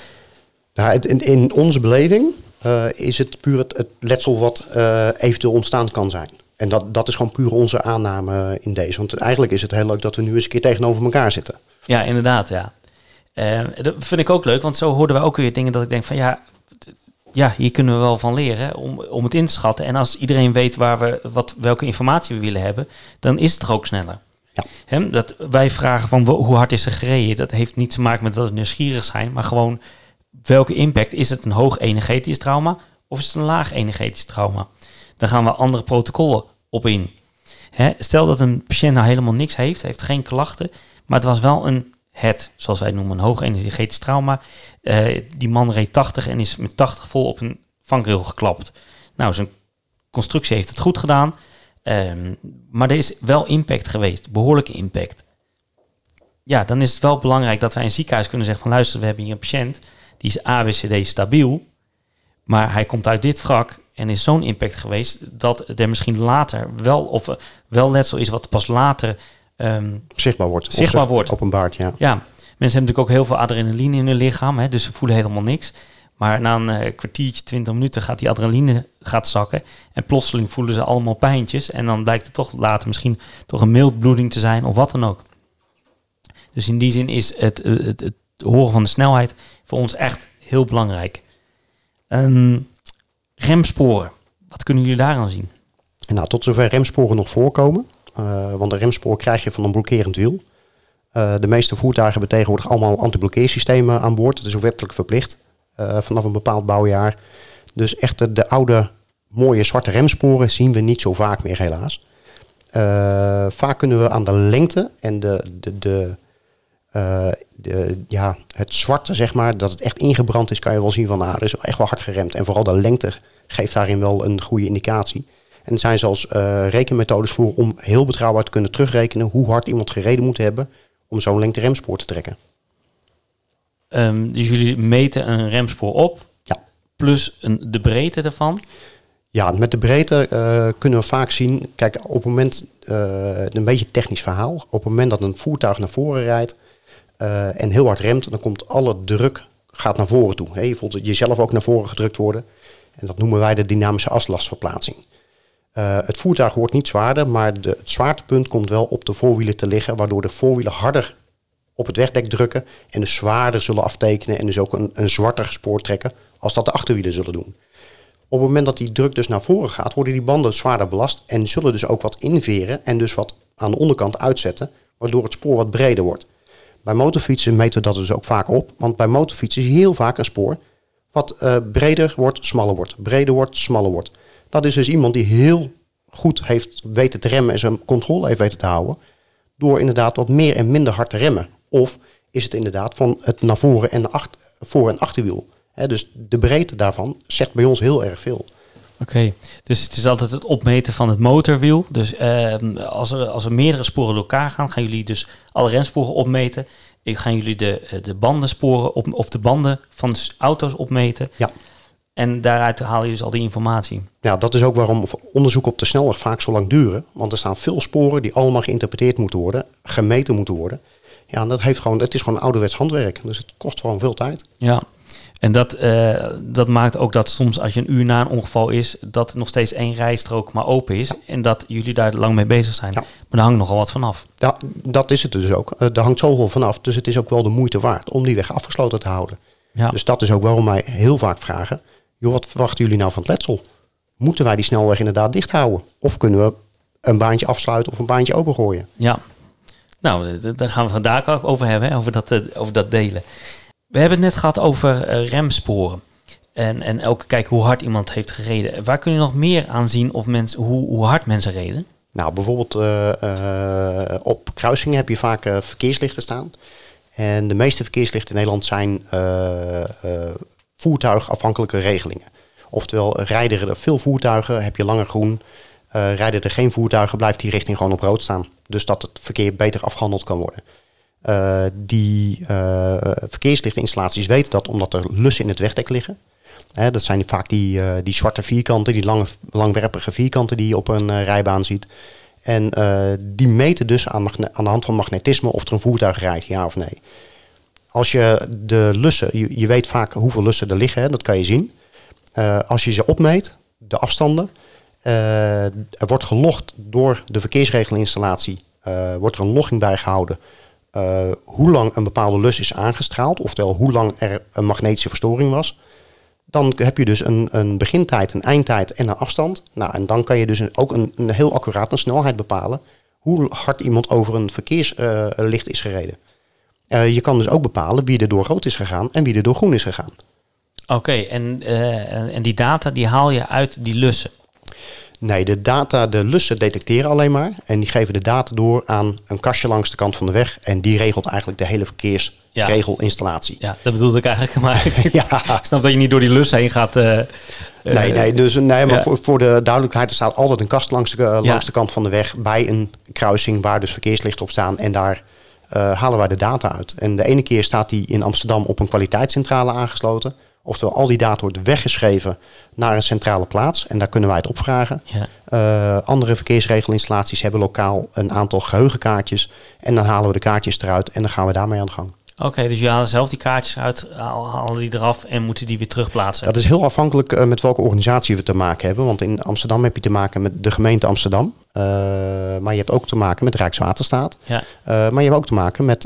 Nou, in, in onze beleving eh, is het puur het, het letsel wat eh, eventueel ontstaan kan zijn. En dat, dat is gewoon puur onze aanname in deze. Want eigenlijk is het heel leuk dat we nu eens een keer tegenover elkaar zitten. Ja, inderdaad, ja. Dat vind ik ook leuk, want zo hoorden we ook weer dingen dat ik denk van ja, ja, hier kunnen we wel van leren om, om het in te schatten. En als iedereen weet waar we, wat, welke informatie we willen hebben, dan is het toch ook sneller. Ja. Dat wij vragen van hoe hard is er gereden, dat heeft niet te maken met dat we nieuwsgierig zijn, maar gewoon welke impact is het een hoog energetisch trauma of is het een laag energetisch trauma? Dan gaan we andere protocollen op in. Stel dat een patiënt nou helemaal niks heeft, heeft geen klachten, maar het was wel een het, zoals wij noemen, een hoog energetisch trauma. Eh, die man reed 80 en is met 80 vol op een vangrail geklapt. Nou, zijn constructie heeft het goed gedaan, ehm, maar er is wel impact geweest, behoorlijke impact. Ja, dan is het wel belangrijk dat wij een ziekenhuis kunnen zeggen van luister, we hebben hier een patiënt, die is ABCD stabiel, maar hij komt uit dit wrak en is zo'n impact geweest dat er misschien later wel, of eh, wel letsel is wat pas later ehm, Zichtbaar wordt. Zichtbaar zich wordt. Openbaart, ja. ja, mensen hebben natuurlijk ook heel veel adrenaline in hun lichaam, hè, dus ze voelen helemaal niks. Maar na een eh, kwartiertje, twintig minuten gaat die adrenaline gaat zakken. En plotseling voelen ze allemaal pijntjes. En dan blijkt het toch later misschien toch een mildbloeding te zijn of wat dan ook. Dus in die zin is het, eh, het, het horen van de snelheid voor ons echt heel belangrijk. Ehm, remsporen, wat kunnen jullie daaraan zien? En nou, tot zover remsporen nog voorkomen. Eh, want een remspoor krijg je van een blokkerend wiel. Eh, de meeste voertuigen hebben tegenwoordig allemaal antiblokkeersystemen aan boord. Dat is ook wettelijk verplicht eh, vanaf een bepaald bouwjaar. Dus echt de, de oude mooie zwarte remsporen zien we niet zo vaak meer helaas. Vaak kunnen we aan de lengte en de, de, de, de, ja, het zwarte, zeg maar, dat het echt ingebrand is, kan je wel zien van, ah, er is echt wel hard geremd. En vooral de lengte geeft daarin wel een goede indicatie. En er zijn zelfs eh, rekenmethodes voor om heel betrouwbaar te kunnen terugrekenen hoe hard iemand gereden moet hebben om zo'n lengte remspoor te trekken. Ehm, dus jullie meten een remspoor op, Ja. plus een, de breedte ervan. Ja, met de breedte eh, kunnen we vaak zien, kijk, op het moment, eh, een beetje een technisch verhaal, op het moment dat een voertuig naar voren rijdt en heel hard remt, dan komt alle druk gaat naar voren toe. Je voelt jezelf ook naar voren gedrukt worden. En dat noemen wij de dynamische aslastverplaatsing. Eh, het voertuig wordt niet zwaarder, maar de, het zwaartepunt komt wel op de voorwielen te liggen, waardoor de voorwielen harder op het wegdek drukken en dus zwaarder zullen aftekenen en dus ook een, een zwarter spoor trekken als dat de achterwielen zullen doen. Op het moment dat die druk dus naar voren gaat, worden die banden zwaarder belast en zullen dus ook wat inveren en dus wat aan de onderkant uitzetten, waardoor het spoor wat breder wordt. Bij motorfietsen meten we dat dus ook vaak op, want bij motorfietsen is heel vaak een spoor wat eh, breder wordt, smaller wordt, breder wordt, smaller wordt. Dat is dus iemand die heel goed heeft weten te remmen en zijn controle heeft weten te houden, door inderdaad wat meer en minder hard te remmen. Of is het inderdaad van het naar voren en naar achter, voor- en achterwiel. Dus de breedte daarvan zegt bij ons heel erg veel. Oké, dus het is altijd het opmeten van het motorwiel. Dus ehm, als, er, als er meerdere sporen door elkaar gaan, gaan jullie dus alle remsporen opmeten. Ik gaan jullie de, eh, de bandensporen op, of de banden van auto's opmeten. Ja. En daaruit haal je dus al die informatie. Ja, dat is ook waarom onderzoeken op de snelweg vaak zo lang duren. Want er staan veel sporen die allemaal geïnterpreteerd moeten worden, gemeten moeten worden. Ja, en dat heeft gewoon, het is gewoon ouderwets handwerk. Dus het kost gewoon veel tijd. Ja. En dat, eh, dat maakt ook dat soms als je een uur na een ongeval is, dat nog steeds één rijstrook maar open is. En dat jullie daar lang mee bezig zijn. Ja. Maar daar hangt nogal wat vanaf. Ja, dat is het dus ook. Er hangt zoveel vanaf, dus het is ook wel de moeite waard om die weg afgesloten te houden. Ja. Dus dat is ook waarom wij heel vaak vragen, joh, wat verwachten jullie nou van het letsel? Moeten wij die snelweg inderdaad dicht houden? Of kunnen we een baantje afsluiten of een baantje opengooien? Ja, nou, d- daar gaan we vandaag ook over hebben, hè, over, dat, eh, over dat delen. We hebben het net gehad over eh, remsporen. En, en ook kijken hoe hard iemand heeft gereden. Waar kun je nog meer aan zien of mensen, hoe, hoe hard mensen reden? Nou, bijvoorbeeld eh, eh, op kruisingen heb je vaak eh, verkeerslichten staan. En de meeste verkeerslichten in Nederland zijn eh, eh, voertuigafhankelijke regelingen. Oftewel, rijden er veel voertuigen, heb je langer groen. Eh, rijden er geen voertuigen, blijft die richting gewoon op rood staan. Dus dat het verkeer beter afgehandeld kan worden. Eh, die eh, verkeerslichtinstallaties weten dat omdat er lussen in het wegdek liggen. Hè, dat zijn vaak die, die zwarte vierkanten, die lange, langwerpige vierkanten die je op een rijbaan ziet. En die meten dus aan, aan de hand van magnetisme of er een voertuig rijdt, ja of nee. Als je de lussen, je, weet vaak hoeveel lussen er liggen, hè, dat kan je zien. Eh, als je ze opmeet, de afstanden, eh, er wordt gelogd door de verkeersregelinstallatie, eh, wordt er een logging bijgehouden eh, hoe lang een bepaalde lus is aangestraald, oftewel hoe lang er een magnetische verstoring was. Dan heb je dus een, een begintijd, een eindtijd en een afstand. Nou, en dan kan je dus ook een, een heel accuraat een snelheid bepalen hoe hard iemand over een verkeerslicht is gereden. Eh, je kan dus ook bepalen wie er door rood is gegaan en wie er door groen is gegaan. Oké, en, eh, en- en die data die haal je uit die lussen. Nee, de data, de lussen detecteren alleen maar. En die geven de data door aan een kastje langs de kant van de weg. En die regelt eigenlijk de hele verkeersregelinstallatie. Ja, dat bedoelde ik eigenlijk. [laughs] Maar ik Ja. [laughs] snap dat je niet door die lussen heen gaat. eh, Nee, nee, dus, nee maar ja. voor, voor de duidelijkheid, er staat altijd een kast langs de, Ja. langs de kant van de weg bij een kruising waar dus verkeerslichten op staan. En daar eh, halen wij de data uit. En de ene keer staat die in Amsterdam op een kwaliteitscentrale aangesloten. Oftewel, al die data wordt weggeschreven naar een centrale plaats. En daar kunnen wij het opvragen. Ja. Eh, andere verkeersregelinstallaties hebben lokaal een aantal geheugenkaartjes. En dan halen we de kaartjes eruit en dan gaan we daarmee aan de gang. Oké, dus je haalt zelf die kaartjes uit, halen die eraf en moeten die weer terugplaatsen. Dat is heel afhankelijk eh, met welke organisatie we te maken hebben. Want in Amsterdam heb je te maken met de gemeente Amsterdam. Eh, maar je hebt ook te maken met Rijkswaterstaat. Ja. Eh, maar je hebt ook te maken met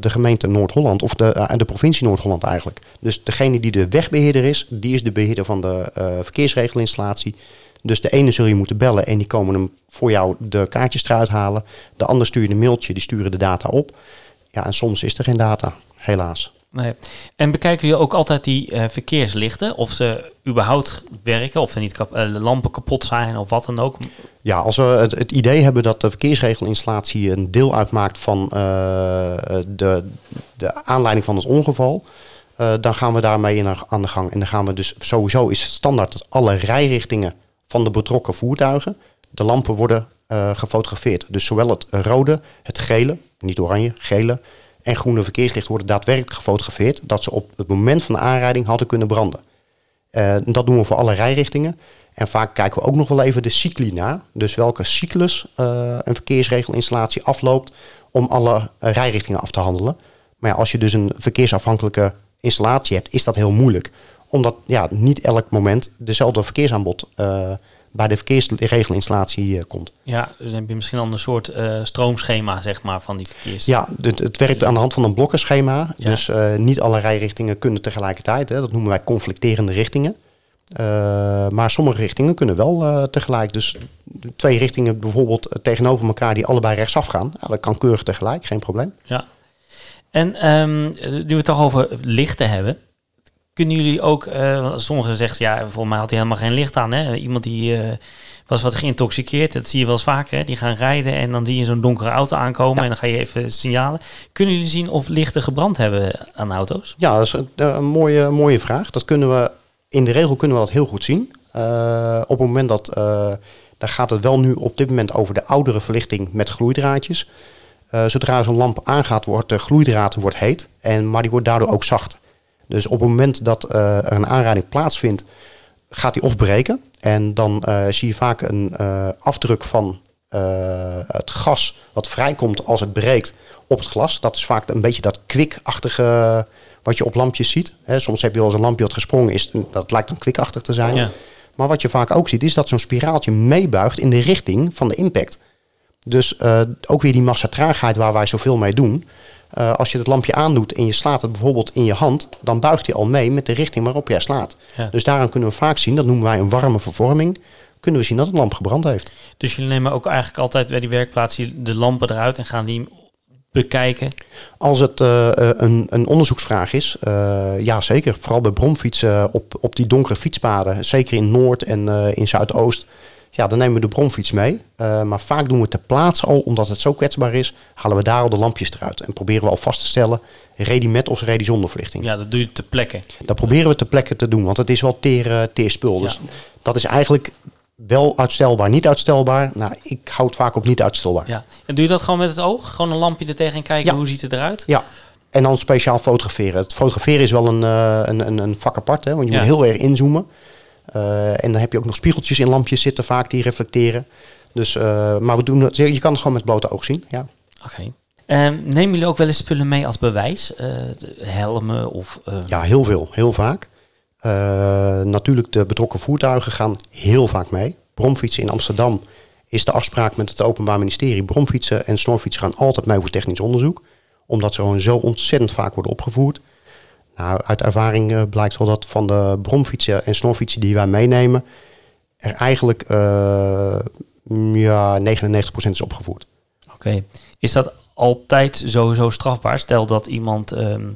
de gemeente Noord-Holland. Of de, de provincie Noord-Holland eigenlijk. Dus degene die de wegbeheerder is, die is de beheerder van de verkeersregelinstallatie. Dus de ene zul je moeten bellen en die komen hem voor jou de kaartjes eruit halen. De ander stuur je een mailtje, die sturen de data op. Ja, en soms is er geen data, helaas. Nee. En bekijken jullie ook altijd die eh, verkeerslichten? Of ze überhaupt werken? Of er niet kap- eh, lampen kapot zijn of wat dan ook? Ja, als we het, het idee hebben dat de verkeersregelinstallatie een deel uitmaakt van eh, de, de aanleiding van het ongeval, dan gaan we daarmee in, aan de gang. En dan gaan we dus sowieso is het standaard dat alle rijrichtingen van de betrokken voertuigen, de lampen worden eh, gefotografeerd. Dus zowel het rode, het gele, niet oranje, gele en groene verkeerslicht worden daadwerkelijk gefotografeerd, dat ze op het moment van de aanrijding hadden kunnen branden. Eh, dat doen we voor alle rijrichtingen. En vaak kijken we ook nog wel even de cycli na. Dus welke cyclus eh, een verkeersregelinstallatie afloopt om alle rijrichtingen af te handelen. Maar ja, als je dus een verkeersafhankelijke installatie hebt, is dat heel moeilijk. Omdat ja, niet elk moment dezelfde verkeersaanbod bij de verkeersregelinstallatie eh, komt. Ja, dus dan heb je misschien al een soort eh, stroomschema, zeg maar, van die verkeers. Ja, het, het werkt aan de hand van een blokkenschema. Ja. Dus eh, niet alle rijrichtingen kunnen tegelijkertijd. Hè. Dat noemen wij conflicterende richtingen. Maar sommige richtingen kunnen wel tegelijk. Dus twee richtingen bijvoorbeeld tegenover elkaar die allebei rechtsaf gaan. Ja, dat kan keurig tegelijk, geen probleem. Ja. En ehm, nu we het toch over lichten hebben. Kunnen jullie ook, want sommigen zeggen, ja, voor mij had hij helemaal geen licht aan. Hè? Iemand die eh, was wat geïntoxiceerd, dat zie je wel eens vaker. Hè? Die gaan rijden en dan zie je zo'n donkere auto aankomen Ja. en dan ga je even signalen. Kunnen jullie zien of lichten gebrand hebben aan auto's? Ja, dat is een, eh, een mooie, mooie vraag. Dat kunnen we, in de regel kunnen we dat heel goed zien. Op het moment dat, daar gaat het wel nu op dit moment over de oudere verlichting met gloeidraadjes. Zodra zo'n lamp aangaat, wordt de gloeidraad wordt heet, en, maar die wordt daardoor ook zacht. Dus op het moment dat eh, er een aanrijding plaatsvindt, gaat die of breken. En dan eh, zie je vaak een eh, afdruk van het gas wat vrijkomt als het breekt op het glas. Dat is vaak een beetje dat kwikachtige wat je op lampjes ziet. Hè, soms heb je wel eens een lampje wat gesprongen is. Dat lijkt dan kwikachtig te zijn. Ja. Maar wat je vaak ook ziet, is dat zo'n spiraaltje meebuigt in de richting van de impact. Dus ook weer die massatraagheid waar wij zoveel mee doen. Eh, als je het lampje aandoet en je slaat het bijvoorbeeld in je hand, dan buigt hij al mee met de richting waarop jij slaat. Ja. Dus daaraan kunnen we vaak zien, dat noemen wij een warme vervorming, kunnen we zien dat een lamp gebrand heeft. Dus jullie nemen ook eigenlijk altijd bij die werkplaats de lampen eruit en gaan die bekijken. Als het eh, eh, een, een onderzoeksvraag is, eh, ja zeker. Vooral bij bromfietsen op, op die donkere fietspaden, zeker in Noord en in Zuidoost. Ja, dan nemen we de bromfiets mee. Eh, maar vaak doen we ter plaatse al, omdat het zo kwetsbaar is, halen we daar al de lampjes eruit. En proberen we al vast te stellen, ready met of ready zonder verlichting. Ja, dat doe je ter plekke. Dat proberen we ter plekke te doen, want het is wel teer, eh, teer spul. Dus dat is eigenlijk wel uitstelbaar, niet uitstelbaar. Nou, ik hou het vaak op niet uitstelbaar. Ja. En doe je dat gewoon met het oog? Gewoon een lampje er tegen en kijken Ja. hoe ziet het eruit? Ja, en dan speciaal fotograferen. Het fotograferen is wel een, eh, een, een, een vak apart, hè, want je Ja. moet heel erg inzoomen. Eh, en dan heb je ook nog spiegeltjes in lampjes zitten vaak die reflecteren. Dus, eh, maar we doen het, je kan het gewoon met blote oog zien. Ja. Oké. Ehm, nemen jullie ook wel eens spullen mee als bewijs? De helmen of... ja, heel veel, heel vaak. Natuurlijk, de betrokken voertuigen gaan heel vaak mee. Bromfietsen in Amsterdam is de afspraak met het Openbaar Ministerie. Bromfietsen en snorfietsen gaan altijd mee voor technisch onderzoek. Omdat ze gewoon zo ontzettend vaak worden opgevoerd. Nou, uit ervaring eh, blijkt wel dat van de bromfietsen en snorfietsen die wij meenemen, er eigenlijk eh, ja, 99% is opgevoerd. Oké. Is dat altijd sowieso strafbaar? Stel dat iemand... ehm,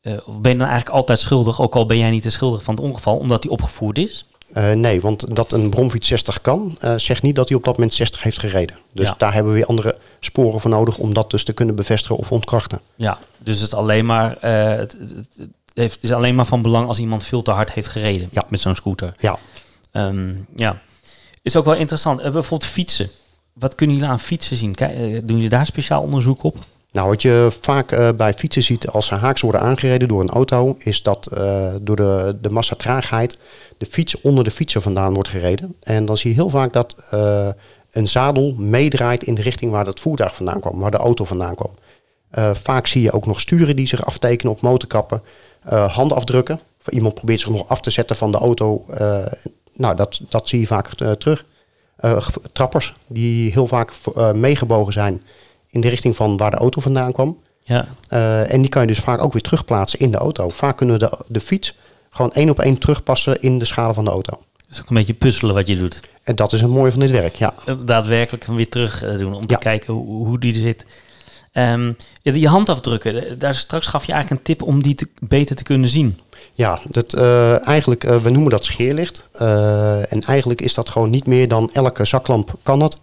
eh, of ben je dan eigenlijk altijd schuldig, ook al ben jij niet de schuldig van het ongeval, omdat hij opgevoerd is? Eh, nee, want dat een bromfiets 60 kan, eh, zegt niet dat hij op dat moment 60 heeft gereden. Dus Ja. daar hebben we weer andere sporen voor nodig om dat dus te kunnen bevestigen of ontkrachten. Ja, dus het, alleen maar, eh, het, heeft, is alleen maar van belang als iemand veel te hard heeft gereden Ja. met zo'n scooter. Ja, Ehm, ja, is ook wel interessant. Bijvoorbeeld fietsen. Wat kunnen jullie aan fietsen zien? Kijk, doen jullie daar speciaal onderzoek op? Nou wat je vaak eh, bij fietsen ziet als ze haaks worden aangereden door een auto, is dat eh, door de, de massatraagheid de fiets onder de fietser vandaan wordt gereden. En dan zie je heel vaak dat eh, een zadel meedraait in de richting waar dat voertuig vandaan kwam, waar de auto vandaan kwam. Vaak zie je ook nog sturen die zich aftekenen op motorkappen, handafdrukken. Iemand probeert zich nog af te zetten van de auto. nou, dat, dat zie je vaak terug. Trappers die heel vaak meegebogen zijn in de richting van waar de auto vandaan kwam. Ja, Eh, en die kan je dus vaak ook weer terugplaatsen in de auto. Vaak kunnen we de, de fiets gewoon één op één terugpassen in de schade van de auto. dat is ook een beetje puzzelen wat je doet. En dat is het mooie van dit werk, ja. Eh, Daadwerkelijk weer terug eh, doen om Ja. te kijken hoe, hoe die zit. Ehm, ja, die handafdrukken, daar straks gaf je eigenlijk een tip om die te, beter te kunnen zien. Ja, dat, eigenlijk, eh, we noemen dat scheerlicht. En eigenlijk is dat gewoon niet meer dan elke zaklamp kan het.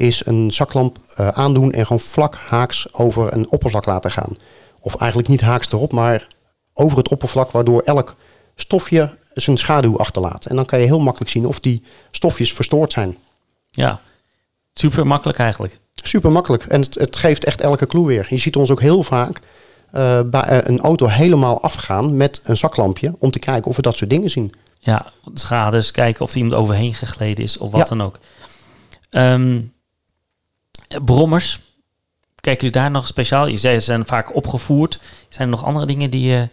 Is een zaklamp eh, aandoen en gewoon vlak haaks over een oppervlak laten gaan. Of eigenlijk niet haaks erop, maar over het oppervlak, waardoor elk stofje zijn schaduw achterlaat. En dan kan je heel makkelijk zien of die stofjes verstoord zijn. Ja, super makkelijk eigenlijk. Super makkelijk. En het, het geeft echt elke clue weer. Je ziet ons ook heel vaak eh, bij eh, een auto helemaal afgaan met een zaklampje. Om te kijken of we dat soort dingen zien. Ja, schades, kijken of iemand overheen gegleden is of wat Ja. dan ook. Ehm, brommers, kijken jullie daar nog speciaal? Je zei ze zijn vaak opgevoerd. Zijn er nog andere dingen die je...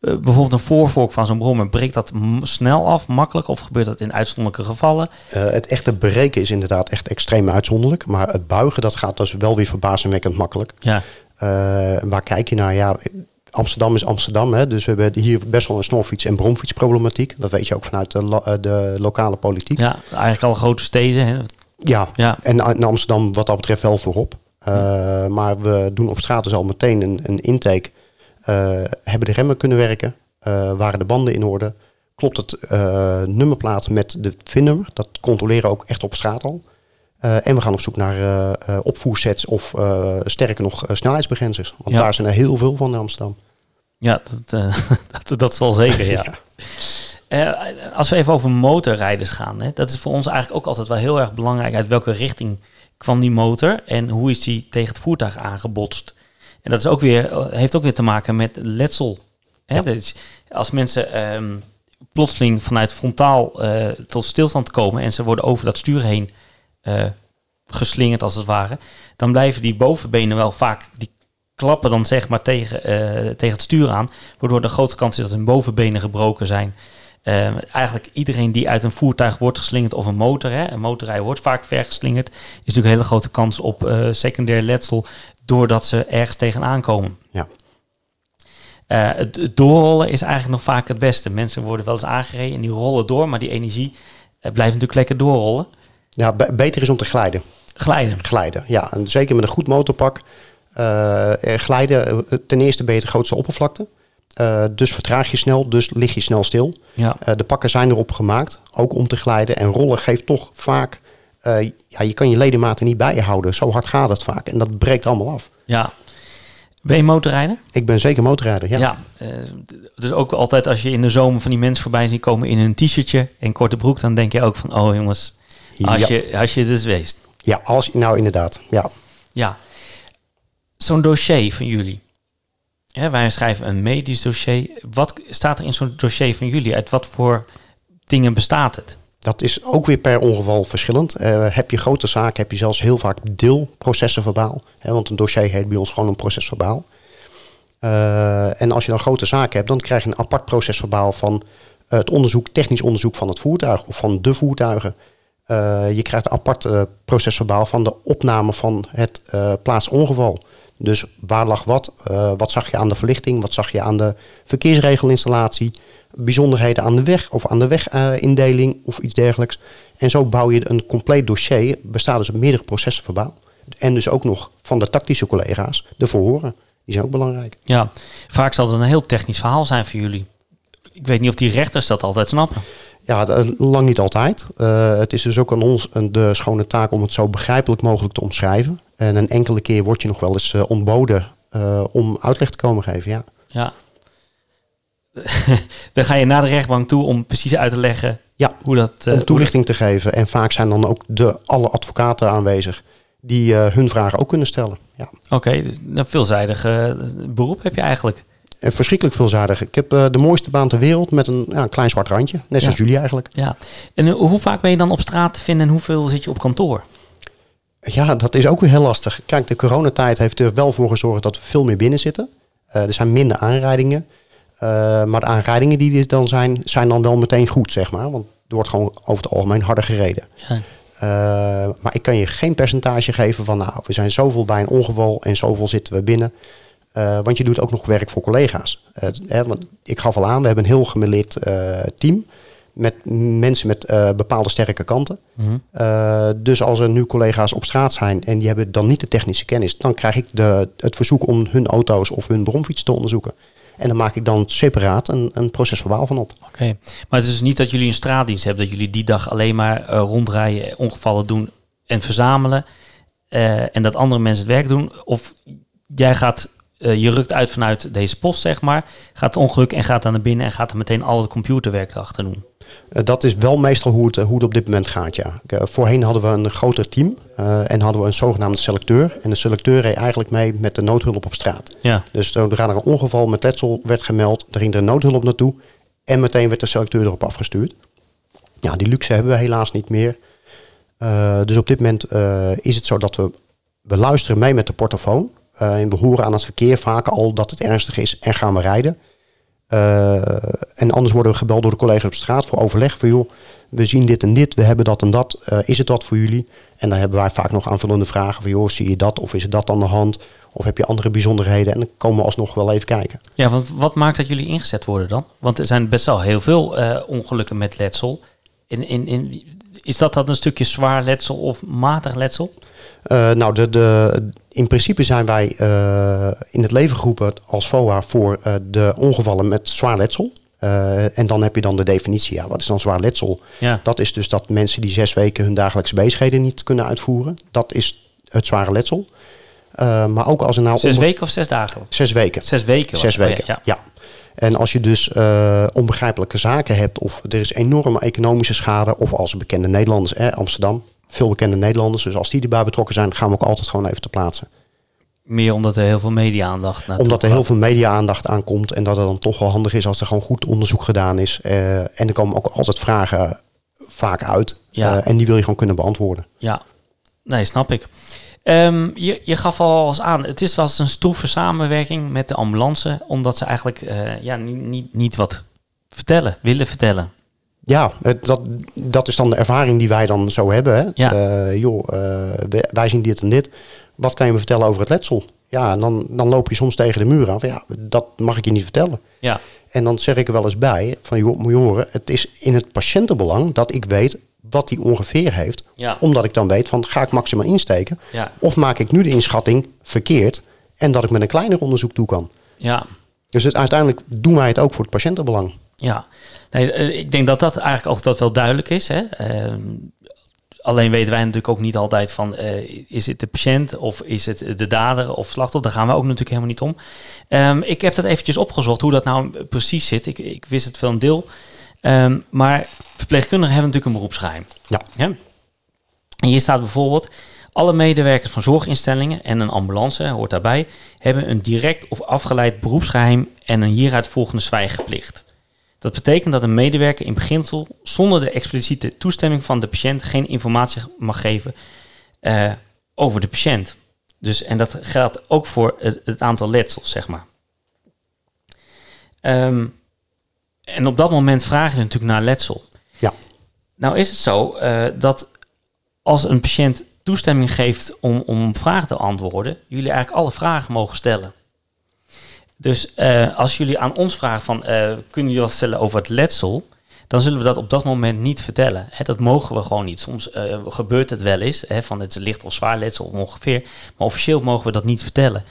eh, bijvoorbeeld een voorvork van zo'n brommer, breekt dat snel af, makkelijk? Of gebeurt dat in uitzonderlijke gevallen? Eh, het echte breken is inderdaad echt extreem uitzonderlijk. Maar het buigen, dat gaat dus wel weer verbazingwekkend makkelijk. Ja, Eh, waar kijk je naar? Ja, Amsterdam is Amsterdam. Hè? Dus we hebben hier best wel een snorfiets- en bromfietsproblematiek. Dat weet je ook vanuit de, lo- de lokale politiek. ja eigenlijk alle grote steden. Hè. Ja, Ja. en in Amsterdam wat dat betreft wel voorop. Eh, Maar we doen op straat dus al meteen een, een intake. Eh, hebben de remmen kunnen werken? Eh, waren de banden in orde? Klopt het nummerplaat met de VIN-nummer? Dat controleren we ook echt op straat al. En we gaan op zoek naar opvoersets of sterker nog snelheidsbegrenzers. Want Ja. daar zijn er heel veel van in Amsterdam. Ja, dat, [laughs] dat, dat zal zeker, ja. [laughs] Eh, als we even over motorrijders gaan, hè, dat is voor ons eigenlijk ook altijd wel heel erg belangrijk. Uit welke richting kwam die motor en hoe is die tegen het voertuig aangebotst? En dat is ook weer, eh, heeft ook weer te maken met letsel. Hè? Ja. Als mensen ehm, plotseling vanuit frontaal eh, tot stilstand komen en ze worden over dat stuur heen geslingerd als het ware, dan blijven die bovenbenen wel vaak, die klappen dan zeg maar tegen, tegen het stuur aan, waardoor de grote kans is dat hun bovenbenen gebroken zijn. Eh, eigenlijk iedereen die uit een voertuig wordt geslingerd of een motor, hè, een motorrijder wordt vaak vergeslingerd, is natuurlijk een hele grote kans op eh, secundair letsel doordat ze ergens tegenaan komen. Ja. Eh, het, doorrollen is eigenlijk nog vaak het beste. Mensen worden wel eens aangereden en die rollen door, maar die energie eh, blijft natuurlijk lekker doorrollen. Ja, be- beter is om te glijden. Glijden. glijden. Ja, en zeker met een goed motorpak. glijden, ten eerste ben je de grootste oppervlakte. Eh, dus vertraag je snel, dus lig je snel stil. Ja. Eh, de pakken zijn erop gemaakt, ook om te glijden. En rollen geeft toch vaak, eh, ja, je kan je ledematen niet bij je houden. Zo hard gaat het vaak en dat breekt allemaal af. ja. Ben je motorrijder? Ik ben zeker motorrijder, ja. Dus ook altijd als je in de zomer van die mensen voorbij ziet komen in een t-shirtje en korte broek, dan denk je ook van, oh jongens, als, Ja. je, als je het dus weest. Ja, als, nou inderdaad, ja. Ja, zo'n dossier van jullie. Wij schrijven een medisch dossier. Wat staat er in zo'n dossier van jullie? Uit wat voor dingen bestaat het? Dat is ook weer per ongeval verschillend. Eh, heb je grote zaken, heb je zelfs heel vaak deelprocessen verbaal. Hè, want een dossier heet bij ons gewoon een proces verbaal. Eh, en als je dan grote zaken hebt, dan krijg je een apart proces verbaal van eh, het onderzoek, technisch onderzoek van het voertuig of van de voertuigen. Je krijgt een apart eh, proces verbaal van de opname van het plaatsongeval. Dus waar lag wat? Eh, wat zag je aan de verlichting? Wat zag je aan de verkeersregelinstallatie? Bijzonderheden aan de weg of aan de wegindeling of iets dergelijks. En zo bouw je een compleet dossier. Bestaat dus uit meerdere processen verbaal. En dus ook nog van de tactische collega's de verhoren. Die zijn ook belangrijk. Ja, vaak zal het een heel technisch verhaal zijn voor jullie. Ik weet niet of die rechters dat altijd snappen. Ja, lang niet altijd. Eh, het is dus ook aan ons de schone taak om het zo begrijpelijk mogelijk te omschrijven. En een enkele keer word je nog wel eens eh, ontboden eh, om uitleg te komen geven. Ja. Ja. [laughs] dan ga je naar de rechtbank toe om precies uit te leggen Ja, hoe dat... eh, om toelichting te geven. En vaak zijn dan ook de, alle advocaten aanwezig die hun vragen ook kunnen stellen. Ja. Oké, dus een veelzijdig eh, beroep heb je eigenlijk. En verschrikkelijk veelzijdig. Ik heb de mooiste baan ter wereld met een, ja, een klein zwart randje. Net zoals Ja. jullie eigenlijk. Ja. En hoe vaak ben je dan op straat te vinden en hoeveel zit je op kantoor? Ja, dat is ook weer heel lastig. Kijk, de coronatijd heeft er wel voor gezorgd dat we veel meer binnen zitten. Eh, er zijn minder aanrijdingen. Eh, maar de aanrijdingen die er dan zijn, zijn dan wel meteen goed, zeg maar. Want er wordt gewoon over het algemeen harder gereden. Ja. Eh, maar ik kan je geen percentage geven van, nou, we zijn zoveel bij een ongeval en zoveel zitten we binnen. Want je doet ook nog werk voor collega's. Eh, hè, want ik gaf al aan, we hebben een heel gemeleerd team. Met mensen met eh, bepaalde sterke kanten. Eh, dus als er nu collega's op straat zijn en die hebben dan niet de technische kennis, dan krijg ik de, het verzoek om hun auto's of hun bromfiets te onderzoeken. En dan maak ik dan separaat een, een proces verbaal van op. Oké, maar het is dus niet dat jullie een straatdienst hebben, dat jullie die dag alleen maar eh, rondrijden, ongevallen doen en verzamelen. en dat andere mensen het werk doen. Of jij gaat, je rukt uit vanuit deze post, zeg maar, gaat het ongeluk en gaat daar naar binnen en gaat er meteen al het computerwerk erachter doen. Eh, dat is wel meestal hoe het, eh, hoe het op dit moment gaat, ja. Eh, voorheen hadden we een groter team en hadden we een zogenaamde selecteur. En de selecteur reed eigenlijk mee met de noodhulp op straat. Ja, Dus zodra er een ongeval met letsel werd gemeld, er ging er noodhulp naartoe. En meteen werd de selecteur erop afgestuurd. Ja, die luxe hebben we helaas niet meer. Dus op dit moment is het zo dat we, we luisteren mee met de portofoon. En we horen aan het verkeer vaak al dat het ernstig is en gaan we rijden. Eh, en anders worden we gebeld door de collega's op straat voor overleg. Van joh, we zien dit en dit, we hebben dat en dat. Eh, is het wat voor jullie? En dan hebben wij vaak nog aanvullende vragen van joh, zie je dat of is het dat aan de hand? Of heb je andere bijzonderheden? En dan komen we alsnog wel even kijken. ja want wat maakt dat jullie ingezet worden dan? Want er zijn best wel heel veel eh, ongelukken met letsel. In, in, in, is dat dan een stukje zwaar letsel of matig letsel? Eh, nou, de, de, in principe zijn wij eh, in het leven geroepen als FOA voor eh, de ongevallen met zwaar letsel. En dan heb je dan de definitie. Ja, wat is dan zwaar letsel? Ja. Dat is dus dat mensen die zes weken hun dagelijkse bezigheden niet kunnen uitvoeren. Dat is het zware letsel. Maar ook als er nou... Zes weken of zes dagen? Zes weken. Zes weken. Zes. Oh, weken, ja. ja. En als je dus eh, onbegrijpelijke zaken hebt of er is enorme economische schade... of als bekende Nederlanders, Amsterdam, veel bekende Nederlanders... dus als die erbij betrokken zijn, gaan we ook altijd gewoon even te plaatsen. Meer omdat er heel veel media-aandacht naartoe Omdat er heel veel media-aandacht aankomt en dat het dan toch wel handig is als er gewoon goed onderzoek gedaan is. Eh, en er komen ook altijd vragen vaak uit. Ja. Eh, en die wil je gewoon kunnen beantwoorden. Ja, nee, snap ik. Ehm, je, je gaf al eens aan, het is wel eens een stroeve samenwerking met de ambulance, omdat ze eigenlijk eh, ja, niet, niet, niet wat vertellen, willen vertellen. Ja, het- dat, dat is dan de ervaring die wij dan zo hebben. Hè? Ja. Eh, joh, eh, wij- wij zien dit en dit. Wat kan je me vertellen over het letsel? Ja, en dan, dan loop je soms tegen de muur aan. Van, ja, dat mag ik je niet vertellen. Ja, En dan zeg ik er wel eens bij, van joh, moet je horen, het is in het patiëntenbelang dat ik weet wat hij ongeveer heeft. Ja. Omdat ik dan weet van, ga ik maximaal insteken? ja, Of maak ik nu de inschatting verkeerd en dat ik met een kleiner onderzoek toe kan? ja, Dus het, uiteindelijk doen wij het ook voor het patiëntenbelang. ja. Nee, eh, ik denk dat dat eigenlijk altijd wel duidelijk is. Hè? Ehm, alleen weten wij natuurlijk ook niet altijd van, eh, is het de patiënt of is het de dader of slachtoffer? Daar gaan we ook natuurlijk helemaal niet om. Ehm, ik heb dat eventjes opgezocht, hoe dat nou precies zit. Ik, ik wist het wel een deel. Ehm, maar verpleegkundigen hebben natuurlijk een beroepsgeheim. Ja. Ja? En hier staat bijvoorbeeld... Alle medewerkers van zorginstellingen en een ambulance, hoort daarbij... hebben een direct of afgeleid beroepsgeheim... en een hieruit volgende zwijgplicht. Dat betekent dat een medewerker in beginsel... zonder de expliciete toestemming van de patiënt... geen informatie mag geven eh, over de patiënt. Dus, en dat geldt ook voor het, het aantal letsels, zeg maar. Ehm, en op dat moment vraag je natuurlijk naar letsel. Ja. Nou is het zo eh, dat als een patiënt toestemming geeft om, om vragen te antwoorden, jullie eigenlijk alle vragen mogen stellen. Dus eh, als jullie aan ons vragen van, eh, kunnen jullie wat stellen over het letsel, dan zullen we dat op dat moment niet vertellen. Dat mogen we gewoon niet. Soms gebeurt het wel eens, van het is licht of zwaar letsel ongeveer, maar officieel mogen we dat niet vertellen.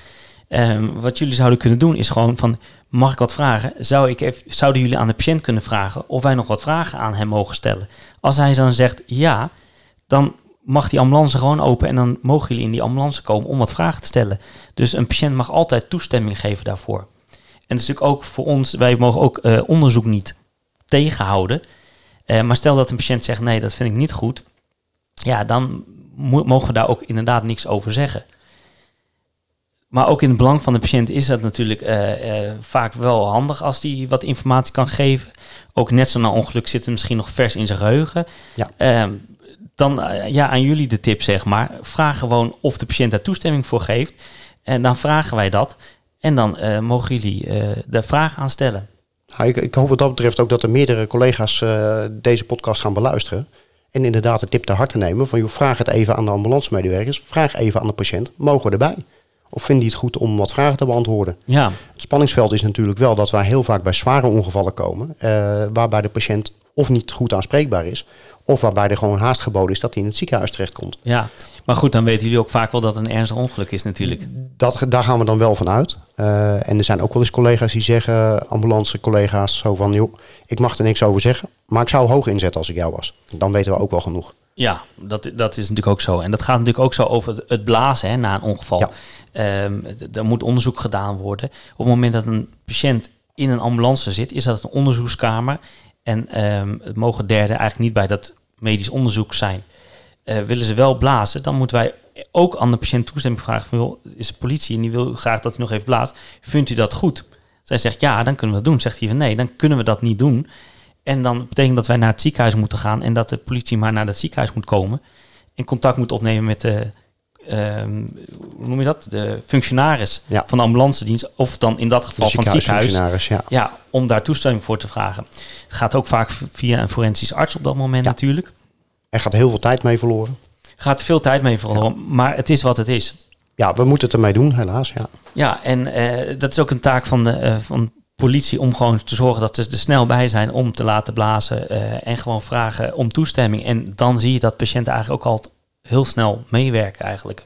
Ehm, wat jullie zouden kunnen doen is gewoon van, mag ik wat vragen? Zou ik even, zouden jullie aan de patiënt kunnen vragen of wij nog wat vragen aan hem mogen stellen? Als hij dan zegt ja, dan mag die ambulance gewoon open en dan mogen jullie in die ambulance komen om wat vragen te stellen. Dus een patiënt mag altijd toestemming geven daarvoor. En dat is natuurlijk ook voor ons, wij mogen ook eh, onderzoek niet tegenhouden. Eh, maar stel dat een patiënt zegt nee, dat vind ik niet goed. Ja, dan mo- mogen we daar ook inderdaad niks over zeggen. Maar ook in het belang van de patiënt is dat natuurlijk eh, eh, vaak wel handig als die wat informatie kan geven. Ook net zo na ongeluk zit het misschien nog vers in zijn geheugen. Ja. Ehm, dan eh, ja, aan jullie de tip, zeg maar. Vraag gewoon of de patiënt daar toestemming voor geeft. En dan vragen wij dat. En dan mogen jullie de vraag aan stellen. Nou, ik, ik hoop wat dat betreft ook dat er meerdere collega's deze podcast gaan beluisteren. En inderdaad de tip te harte nemen van joh, vraag het even aan de ambulancemedewerkers. Vraag even aan de patiënt, mogen we erbij? Of vinden die het goed om wat vragen te beantwoorden? Ja, Het spanningsveld is natuurlijk wel dat wij heel vaak bij zware ongevallen komen. eh, waarbij de patiënt of niet goed aanspreekbaar is. Of waarbij er gewoon haast geboden is dat hij in het ziekenhuis terechtkomt. ja. Maar goed, dan weten jullie ook vaak wel dat het een ernstig ongeluk is natuurlijk. Dat, daar gaan we dan wel van uit. Eh, en er zijn ook wel eens collega's die zeggen, ambulance collega's, zo van joh, ik mag er niks over zeggen. Maar ik zou hoog inzetten als ik jou was. Dan weten we ook wel genoeg. Ja, dat, dat is natuurlijk ook zo. En dat gaat natuurlijk ook zo over het- blazen hè, na een ongeval. Ja. Ehm, er moet onderzoek gedaan worden. Op het moment dat een patiënt in een ambulance zit, is dat een onderzoekskamer. En ehm, het mogen derden eigenlijk niet bij dat medisch onderzoek zijn. Eh, willen ze wel blazen, dan moeten wij ook aan de patiënt toestemming vragen van, joh, is de politie en die wil graag dat hij nog even blaast. Vindt u dat goed? Zij zegt ja, dan kunnen we dat doen. Zegt hij van nee, dan kunnen we dat niet doen. En dan betekent dat wij naar het ziekenhuis moeten gaan en dat de politie maar naar het ziekenhuis moet komen en contact moet opnemen met de, ehm, hoe noem je dat? De functionaris Ja. van de ambulance dienst of dan in dat geval van het ziekenhuis. ja. Ja, om daar toestemming voor te vragen. Het gaat ook vaak via een forensisch arts op dat moment Ja. natuurlijk. Er gaat heel veel tijd mee verloren. Gaat veel tijd mee verloren, maar het is wat het is. Ja, we moeten het ermee doen, helaas. Ja. Ja, en eh, dat is ook een taak van de, eh, van politie om gewoon te zorgen dat ze er snel bij zijn om te laten blazen eh, en gewoon vragen om toestemming. En dan zie je dat patiënten eigenlijk ook al heel snel meewerken eigenlijk.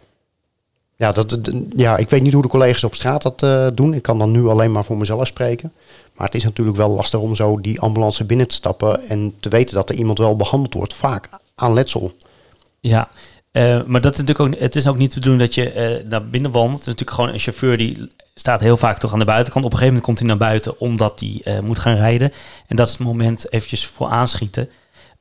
Ja, dat, ja, ik weet niet hoe de collega's op straat dat eh, doen. Ik kan dan nu alleen maar voor mezelf spreken. Maar het is natuurlijk wel lastig om zo die ambulance binnen te stappen en te weten dat er iemand wel behandeld wordt, vaak aan letsel. Ja, eh, maar dat is natuurlijk ook, het is ook niet de bedoeling dat je eh, naar binnen wandelt. Het is natuurlijk gewoon een chauffeur die staat heel vaak toch aan de buitenkant. Op een gegeven moment komt hij naar buiten omdat hij eh, moet gaan rijden. En dat is het moment eventjes voor aanschieten.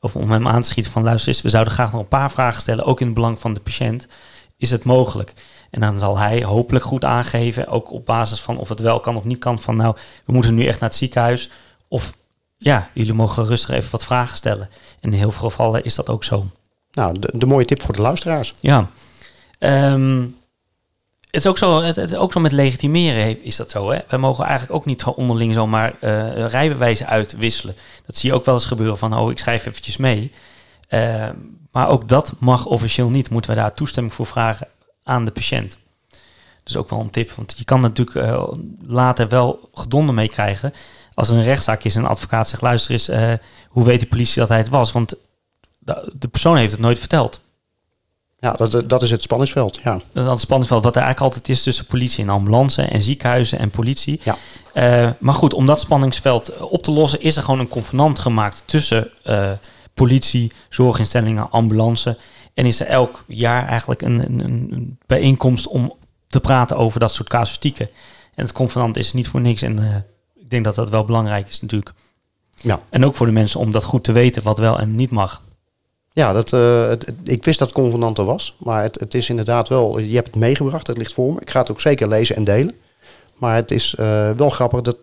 Of om hem aan te schieten van luister eens, we zouden graag nog een paar vragen stellen, ook in het belang van de patiënt. Is het mogelijk? En dan zal hij hopelijk goed aangeven, ook op basis van of het wel kan of niet kan, van nou, we moeten nu echt naar het ziekenhuis. Of ja, jullie mogen rustig even wat vragen stellen. En in heel veel gevallen is dat ook zo. Nou, de, mooie tip voor de luisteraars. Ja. Ehm, het is ook zo, het, is ook zo met legitimeren is dat zo. Hè? Mogen eigenlijk ook niet onderling zomaar eh rijbewijzen uitwisselen. Dat zie je ook wel eens gebeuren van, oh, ik schrijf eventjes mee. Eh, maar ook dat mag officieel niet. Moeten we daar toestemming voor vragen aan de patiënt. Dus ook wel een tip, want je kan natuurlijk eh, later wel gedonden meekrijgen. Als er een rechtszaak is en een advocaat zegt, luister eens, eh, hoe weet de politie dat hij het was? Want de, persoon heeft het nooit verteld. Ja, dat, dat is het spanningsveld. Ja. Dat is het spanningsveld wat er eigenlijk altijd is tussen politie en ambulance en ziekenhuizen en politie. Ja. Eh, maar goed, om dat spanningsveld op te lossen is er gewoon een convenant gemaakt tussen eh, politie, zorginstellingen, ambulance. En is er elk jaar eigenlijk een, een, een bijeenkomst om te praten over dat soort casuïstieken. En het convenant is niet voor niks en eh, ik denk dat dat wel belangrijk is natuurlijk. Ja. En ook voor de mensen om dat goed te weten wat wel en niet mag. Ja, dat, eh, het- het- ik wist dat het convenant er was. Maar het, het is inderdaad wel, je hebt het meegebracht, het ligt voor me. Ik ga het ook zeker lezen en delen. Maar het is eh, wel grappig dat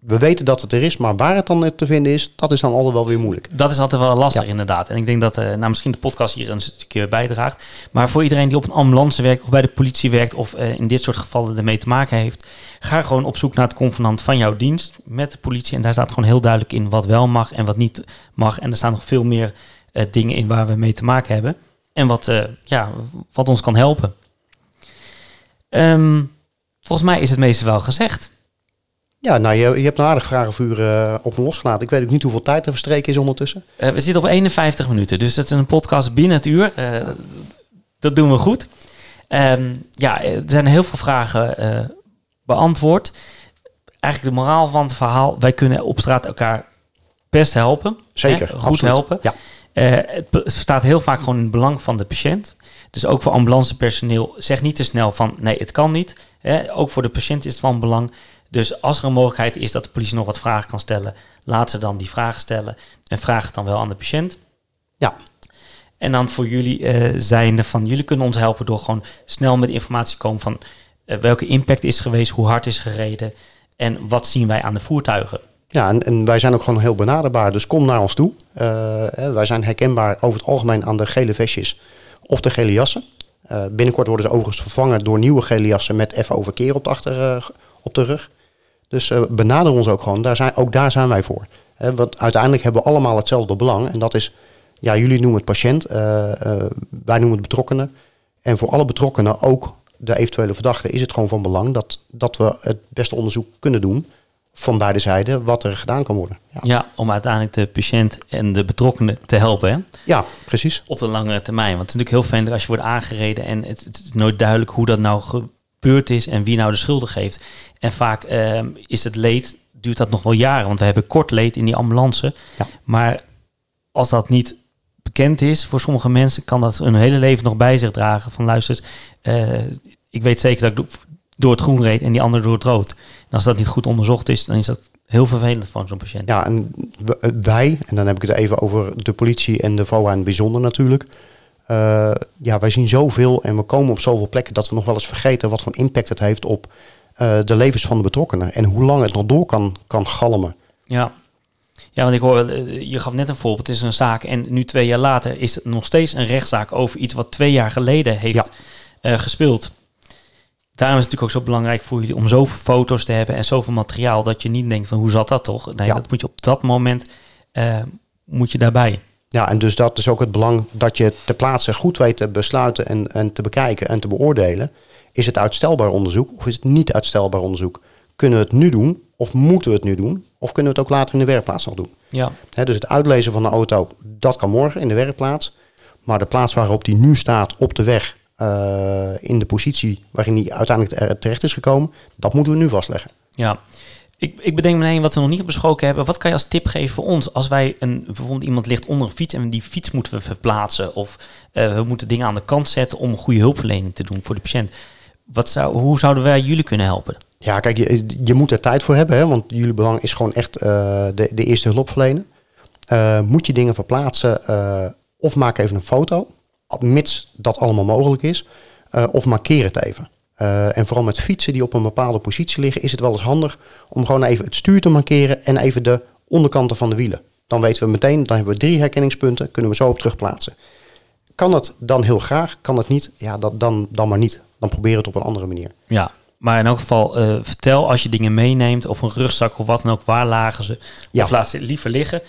we weten dat het er is, maar waar het dan te vinden is, dat is dan altijd wel weer moeilijk. Dat is altijd wel lastig Ja. inderdaad. En ik denk dat eh, nou, misschien de podcast hier een stukje bijdraagt. Maar voor iedereen die op een ambulance werkt of bij de politie werkt of in dit soort gevallen ermee te maken heeft, ga gewoon op zoek naar het convenant van jouw dienst met de politie. En daar staat gewoon heel duidelijk in wat wel mag en wat niet mag. En er staan nog veel meer dingen in waar we mee te maken hebben. En wat, eh, ja, wat ons kan helpen. Ehm, volgens mij is het meeste wel gezegd. Ja, nou, je, je hebt een aardig vragenvuur eh, op losgelaten. Ik weet ook niet hoeveel tijd er verstreken is ondertussen. Eh, we zitten op 51 minuten, dus dat is een podcast binnen het uur. Eh, dat doen we goed. Ehm, ja, er zijn heel veel vragen eh, beantwoord. Eigenlijk de moraal van het verhaal: wij kunnen op straat elkaar best helpen. Zeker, Hè, goed absoluut. helpen. Ja. Eh, het staat heel vaak gewoon in het belang van de patiënt. Dus ook voor ambulancepersoneel, zeg niet te snel van nee, het kan niet. Hè, ook voor de patiënt is het van belang. Dus als er een mogelijkheid is dat de politie nog wat vragen kan stellen, laat ze dan die vragen stellen en vraag het dan wel aan de patiënt. Ja. En dan voor jullie eh zijnde van jullie kunnen ons helpen door gewoon snel met informatie te komen van eh, welke impact is geweest, hoe hard is gereden en wat zien wij aan de voertuigen. Ja, en, wij zijn ook gewoon heel benaderbaar. Dus kom naar ons toe. Eh, wij zijn herkenbaar over het algemeen aan de gele vestjes of de gele jassen. Eh, binnenkort worden ze overigens vervangen door nieuwe gele jassen met FO verkeer op de, achter, eh, op de rug. Dus benader ons ook gewoon. Daar zijn, ook daar zijn wij voor. Want uiteindelijk hebben we allemaal hetzelfde belang. En dat is, ja, jullie noemen het patiënt. wij noemen het betrokkenen. En voor alle betrokkenen, ook de eventuele verdachte, is het gewoon van belang dat, dat we het beste onderzoek kunnen doen van beide zijden wat er gedaan kan worden. Ja, Ja, om uiteindelijk de patiënt en de betrokkenen te helpen. Hè? ja precies. op de langere termijn. Want het is natuurlijk heel fijn als je wordt aangereden en het, het is nooit duidelijk hoe dat nou gebeurd is en wie nou de schulden geeft. En vaak ehm, is het leed, duurt dat nog wel jaren, want we hebben kort leed in die ambulance. Ja. Maar als dat niet bekend is voor sommige mensen, kan dat hun hele leven nog bij zich dragen. Van luister, eh, ik weet zeker dat ik do- door het groen reed en die ander door het rood. Als dat niet goed onderzocht is, dan is dat heel vervelend voor zo'n patiënt. Ja, en w- wij, en dan heb ik het even over de politie en de VOA in het bijzonder natuurlijk. Eh, ja, wij zien zoveel en we komen op zoveel plekken dat we nog wel eens vergeten wat voor impact het heeft op eh, de levens van de betrokkenen. En hoe lang het nog door kan, kan galmen. Ja. Ja, want ik hoor, eh, je gaf net een voorbeeld, het is een zaak en nu twee jaar later is het nog steeds een rechtszaak over iets wat twee jaar geleden heeft Ja. eh, gespeeld. Daarom is het natuurlijk ook zo belangrijk voor jullie om zoveel foto's te hebben en zoveel materiaal dat je niet denkt van hoe zat dat toch? Nee, Ja. dat moet je op dat moment eh, moet je daarbij. Ja, en dus dat is ook het belang dat je ter plaatse goed weet te besluiten en, en te bekijken en te beoordelen. Is het uitstelbaar onderzoek of is het niet uitstelbaar onderzoek? Kunnen we het nu doen Of moeten we het nu doen? Of kunnen we het ook later in de werkplaats nog doen? Ja. Dus het uitlezen van de auto, dat kan morgen in de werkplaats. Maar de plaats waarop die nu staat op de weg, eh, in de positie waarin die uiteindelijk er- terecht is gekomen, dat moeten we nu vastleggen. Ja. Ik, ik bedenk meteen wat we nog niet besproken hebben. Wat kan je als tip geven voor ons als wij een, bijvoorbeeld iemand ligt onder een fiets en die fiets moeten we verplaatsen of eh, we moeten dingen aan de kant zetten om een goede hulpverlening te doen voor de patiënt. Wat zou, hoe zouden wij jullie kunnen helpen? Ja, kijk, je, je moet er tijd voor hebben, hè, want jullie belang is gewoon echt eh, de, de eerste hulp verlenen. Moet je dingen verplaatsen of maak even een foto, mits dat allemaal mogelijk is, eh, of markeer het even. Eh, en vooral met fietsen die op een bepaalde positie liggen, is het wel eens handig om gewoon even het stuur te markeren en even de onderkanten van de wielen. Dan weten we meteen, dan hebben we drie herkenningspunten, kunnen we zo op terugplaatsen. Kan het dan heel graag, kan het niet, ja, dat, dan, dan maar niet. Dan probeer het op een andere manier. Ja, maar in elk geval eh, vertel als je dingen meeneemt of een rugzak of wat dan ook, waar lagen ze? Ja. Of laat ze liever liggen.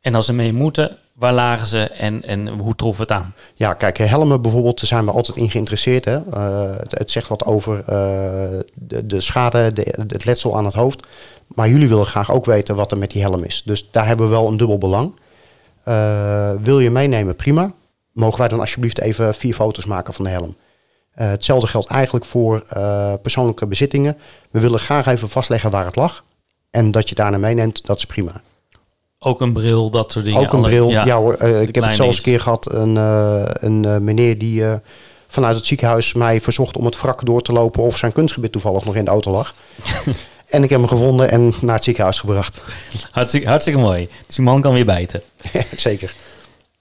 En als ze mee moeten, waar lagen ze en, en hoe troffen we het aan? Ja, kijk, helmen bijvoorbeeld, daar zijn we altijd in geïnteresseerd. Hè? Eh, het, zegt wat over eh, de, de schade, de, het letsel aan het hoofd. Maar jullie willen graag ook weten wat er met die helm is. Dus daar hebben we wel een dubbel belang. Eh, wil je meenemen, prima. Mogen wij dan alsjeblieft even vier foto's maken van de helm? Hetzelfde geldt eigenlijk voor persoonlijke bezittingen. We willen graag even vastleggen waar het lag. En dat je daarna meeneemt, dat is prima. Ook een bril, dat soort dingen. Ook een bril. Ja, hoor, eh, ik heb het zelfs een keer gehad. Een, eh, een eh, meneer die vanuit het ziekenhuis mij verzocht om het wrak door te lopen of zijn kunstgebied toevallig nog in de auto lag. [laughs] en ik heb hem gevonden en naar het ziekenhuis gebracht. Hartstikke, hartstikke mooi. Dus die man kan weer bijten. [laughs] Zeker.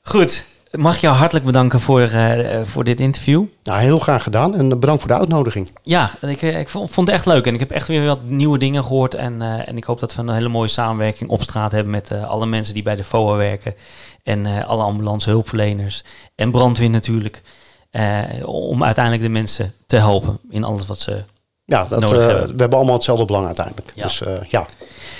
Goed, mag ik jou hartelijk bedanken voor, eh, voor dit interview. Nou, heel graag gedaan en bedankt voor de uitnodiging. Ja, ik, eh, ik vond het echt leuk en ik heb echt weer wat nieuwe dingen gehoord. En, eh, en ik hoop dat we een hele mooie samenwerking op straat hebben met eh, alle mensen die bij de FOA werken. En eh, alle ambulance hulpverleners en brandweer natuurlijk. eh, om uiteindelijk de mensen te helpen in alles wat ze... Ja, dat, eh, hebben. we hebben allemaal hetzelfde belang uiteindelijk. Ja. Dus eh, ja,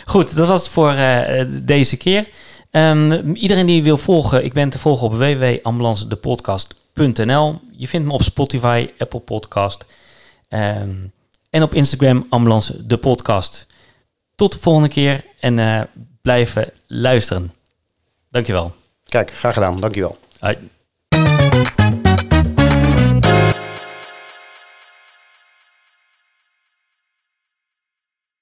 Goed, dat was het voor eh, deze keer. Ehm, iedereen die wil volgen, ik ben te volgen op www.ambulancedepodcast.nl. Je vindt me op Spotify, Apple Podcast ehm, en op Instagram Ambulance de Podcast. Tot de volgende keer en eh, blijven luisteren. Dankjewel. kijk, graag gedaan. Dankjewel. Hoi.